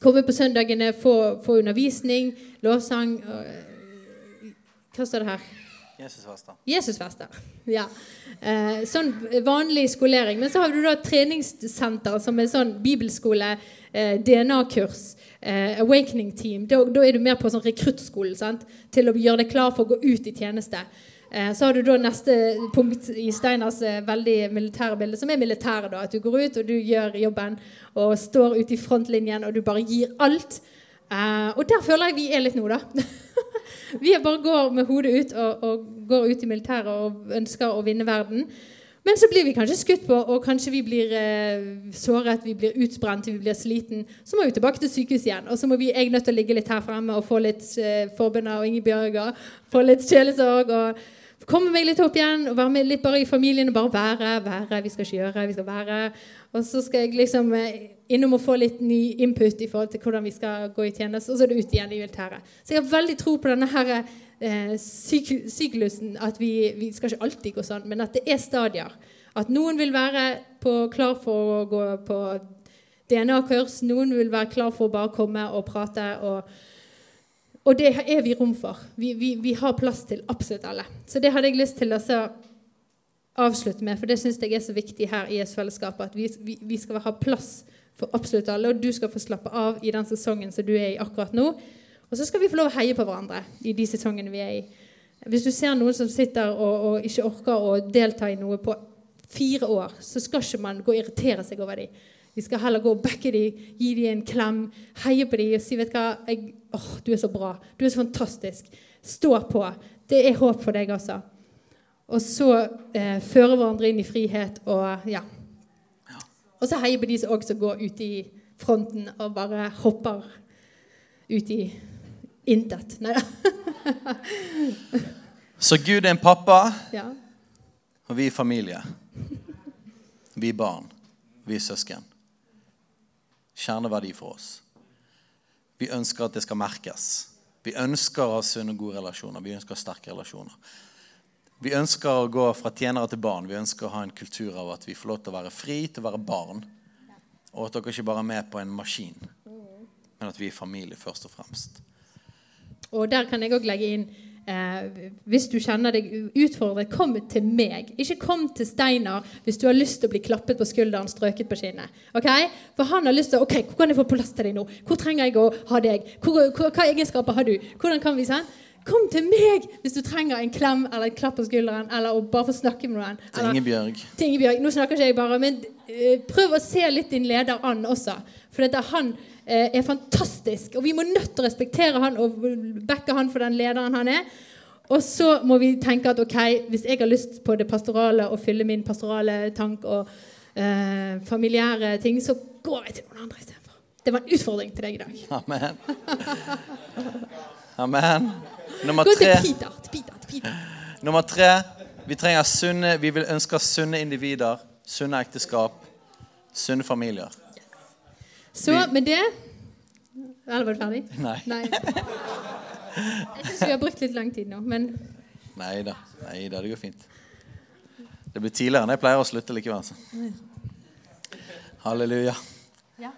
Komme på søndagene, få, få undervisning, lovsang uh, Hva står det her? Jesusfester. Jesusfester, ja. Eh, sånn vanlig skolering. Men så har du da treningssenter som er sånn bibelskole, eh, DNA-kurs, eh, awakening team. Da, da, er du mer på sånn rekruttskolen til å gjøre deg klar for å gå ut i tjeneste. Eh, så har du da neste punkt i Steiners eh, veldig militære bilde, som er militæret. da, At du går ut og du gjør jobben og står ute i frontlinjen og du bare gir alt. Uh, og der føler jeg vi er litt nå, da. vi bare går med hodet ut og, og, går ut i militæret og ønsker å vinne verden. Men så blir vi kanskje skutt på, og kanskje vi blir eh, såret, vi blir utbrent, vi blir sliten. Så må vi tilbake til sykehuset igjen. Og så må vi jeg nødt til å ligge litt her fremme og få litt eh, forbønner og Ingebjørger. Få litt kjelesorg. og komme meg litt opp igjen og være med litt bare i familien og bare være. være, Vi skal ikke gjøre, vi skal være. Og så skal jeg liksom eh, innom å få litt ny input i forhold til hvordan vi skal gå i tjeneste, og så er det ut igjen i militæret. Så jeg har veldig tro på denne her, eh, syk syklusen, at vi, vi, skal ikke alltid gå sånn, men at det er stadier. At noen vil være på, klar for å gå på DNA-kurs, noen vil være klar for å bare komme og prate. og og det er vi rom for. Vi, vi, vi, har plass til absolutt alle. Så det hadde jeg lyst til å avslutte med, for det syns jeg er så viktig her i IS-fellesskapet. At vi, vi, skal ha plass for absolutt alle, og du skal få slappe av i den sesongen som du er i akkurat nå. Og så skal vi få lov å heie på hverandre i de sesongene vi er i. Hvis du ser noen som sitter og, og ikke orker å delta i noe på fire år, så skal ikke man gå og irritere seg over dem. Vi skal heller gå og backe dem, gi dem en klem, heie på dem og si vet du hva, jeg, åh, du er så bra, du er så fantastisk. Stå på. Det er håp for deg, altså. Og så eh, føre hverandre inn i frihet og ja. Og så heier på de som også går ut i fronten og bare hopper ut i intet. Nei da. så Gud er en pappa, ja. og vi er familie. Vi er barn. Vi er søsken. Kjerneverdi for oss. Vi ønsker at det skal merkes. Vi ønsker å ha sunne, gode relasjoner. Vi ønsker sterke relasjoner. Vi ønsker å gå fra tjenere til barn. Vi ønsker å ha en kultur av at vi får lov til å være fri til å være barn. Og at dere ikke bare er med på en maskin, men at vi er familie først og fremst. Og der kan jeg òg legge inn eh, Hvis du kjenner deg utfordret, kom til meg. Ikke kom til Steinar hvis du har lyst til å bli klappet på skulderen, strøket på kinnet. Okay? For han har lyst til ok, Hvor kan jeg få plass til deg nå? Hvor trenger jeg å ha deg? Hvor, hvor, hva egenskaper har du? Hvordan kan vi se? Kom til meg hvis du trenger en klem eller en klapp på skulderen. Eller å bare få snakke med noen. Til Ingebjørg. Til Ingebjørg. Nå snakker ikke jeg bare, men uh, prøv å se litt din leder an også. For dette, han uh, er fantastisk. Og vi må nødt til å respektere han og backe han for den lederen han er. Og så må vi tenke at ok, hvis jeg har lyst på det pastorale og fylle min pastorale tank og eh, familiære ting, så går jeg til noen andre istedenfor. Det var en utfordring til deg i dag. Amen. Amen. Nummer tre, Peter, Peter, Peter. Nummer tre vi trenger sunne, vi vil ønske sunne individer, sunne ekteskap, sunne familier. Så med det Eller var du ferdig? Nei. Nei. Jeg syns vi har brukt litt lang tid nå, men Nei da. Det går fint. Det blir tidligere enn jeg pleier å slutte likevel. Så. Halleluja. Ja,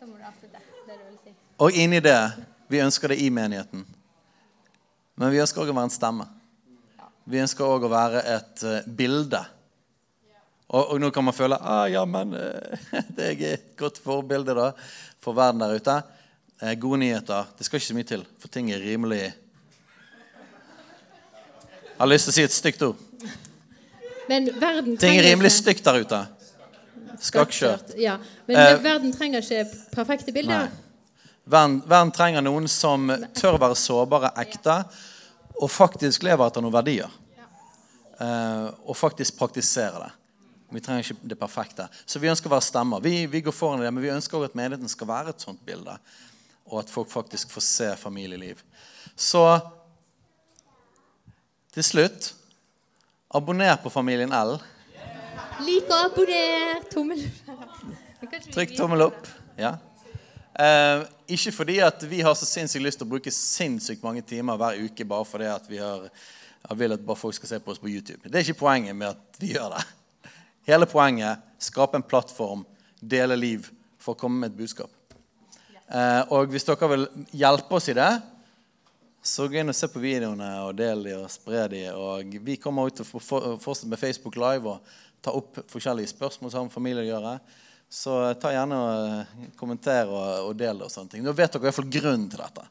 da må du avslutte. Det du vil si. Og inni det Vi ønsker det i menigheten. Men vi ønsker òg å være en stemme. Vi ønsker òg å være et eh, bilde. Og, og nå kan man føle ah, ja, men eh, det er et godt forbilde da, for verden der ute. Eh, gode nyheter. Det skal ikke så mye til, for ting er rimelig Jeg har lyst til å si et stygt ord. Men verden Ting er rimelig ikke- stygt der ute. Skakkjørt. Ja, Men Eh, verden trenger ikke perfekte bilder. Nei. Verden, verden trenger noen som tør være sårbare, ekte, og faktisk lever etter noen verdier. Eh, og faktisk praktiserer det. Vi trenger ikke det perfekte. Så vi ønsker å være stemmer. Vi, vi går foran det, men vi ønsker også at menigheten skal være et sånt bilde. Og at folk faktisk får se familieliv. Så til slutt abonner på Familien L. Lik og abonner. Tommel Trykk tommel opp. Ja. Eh, ikke fordi at vi har så sinnssykt lyst til å bruke sinnssykt mange timer hver uke bare fordi at vi har, vil at bare folk skal se på oss på YouTube. Det er ikke poenget med at vi gjør det. Hele poenget skape en plattform, dele liv, for å komme med et budskap. Eh, og hvis dere vil hjelpe oss i det, så gå inn og se på videoene og del de og spre de. Og vi kommer ut å fortsette med Facebook Live og ta opp forskjellige spørsmål som har med familie å gjøre. Så ta gjerne og eh, kommenter og, og del det og sånne ting. Nå vet dere i hvert fall grunnen til dette.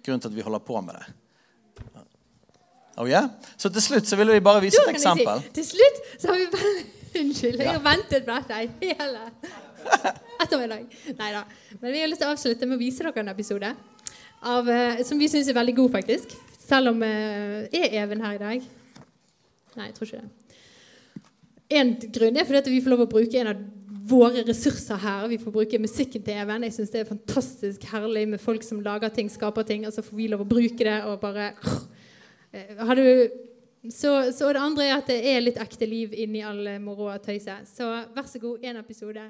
Grunnen til at vi holder på med det. Oh, yeah? Så til slutt så ville vi bare vise et eksempel. Si, til slutt så har vi bare Unnskyld, jeg har ventet på dette hele ettermiddag. Nei da. Men vi har lyst til å avslutte med å vise dere en episode av, eh, som vi syns er veldig god, faktisk. Selv om uh, Er Even her i dag? Nei, jeg tror ikke det. En grunn er fordi at vi får lov å bruke en av våre ressurser her. Vi får bruke musikken til Even. Jeg syns det er fantastisk herlig med folk som lager ting, skaper ting, og så får vi lov å bruke det og bare Eh, Har du, så, så det andre er at det er litt ekte liv inni all moroa og tøyset. Så vær så god, én episode.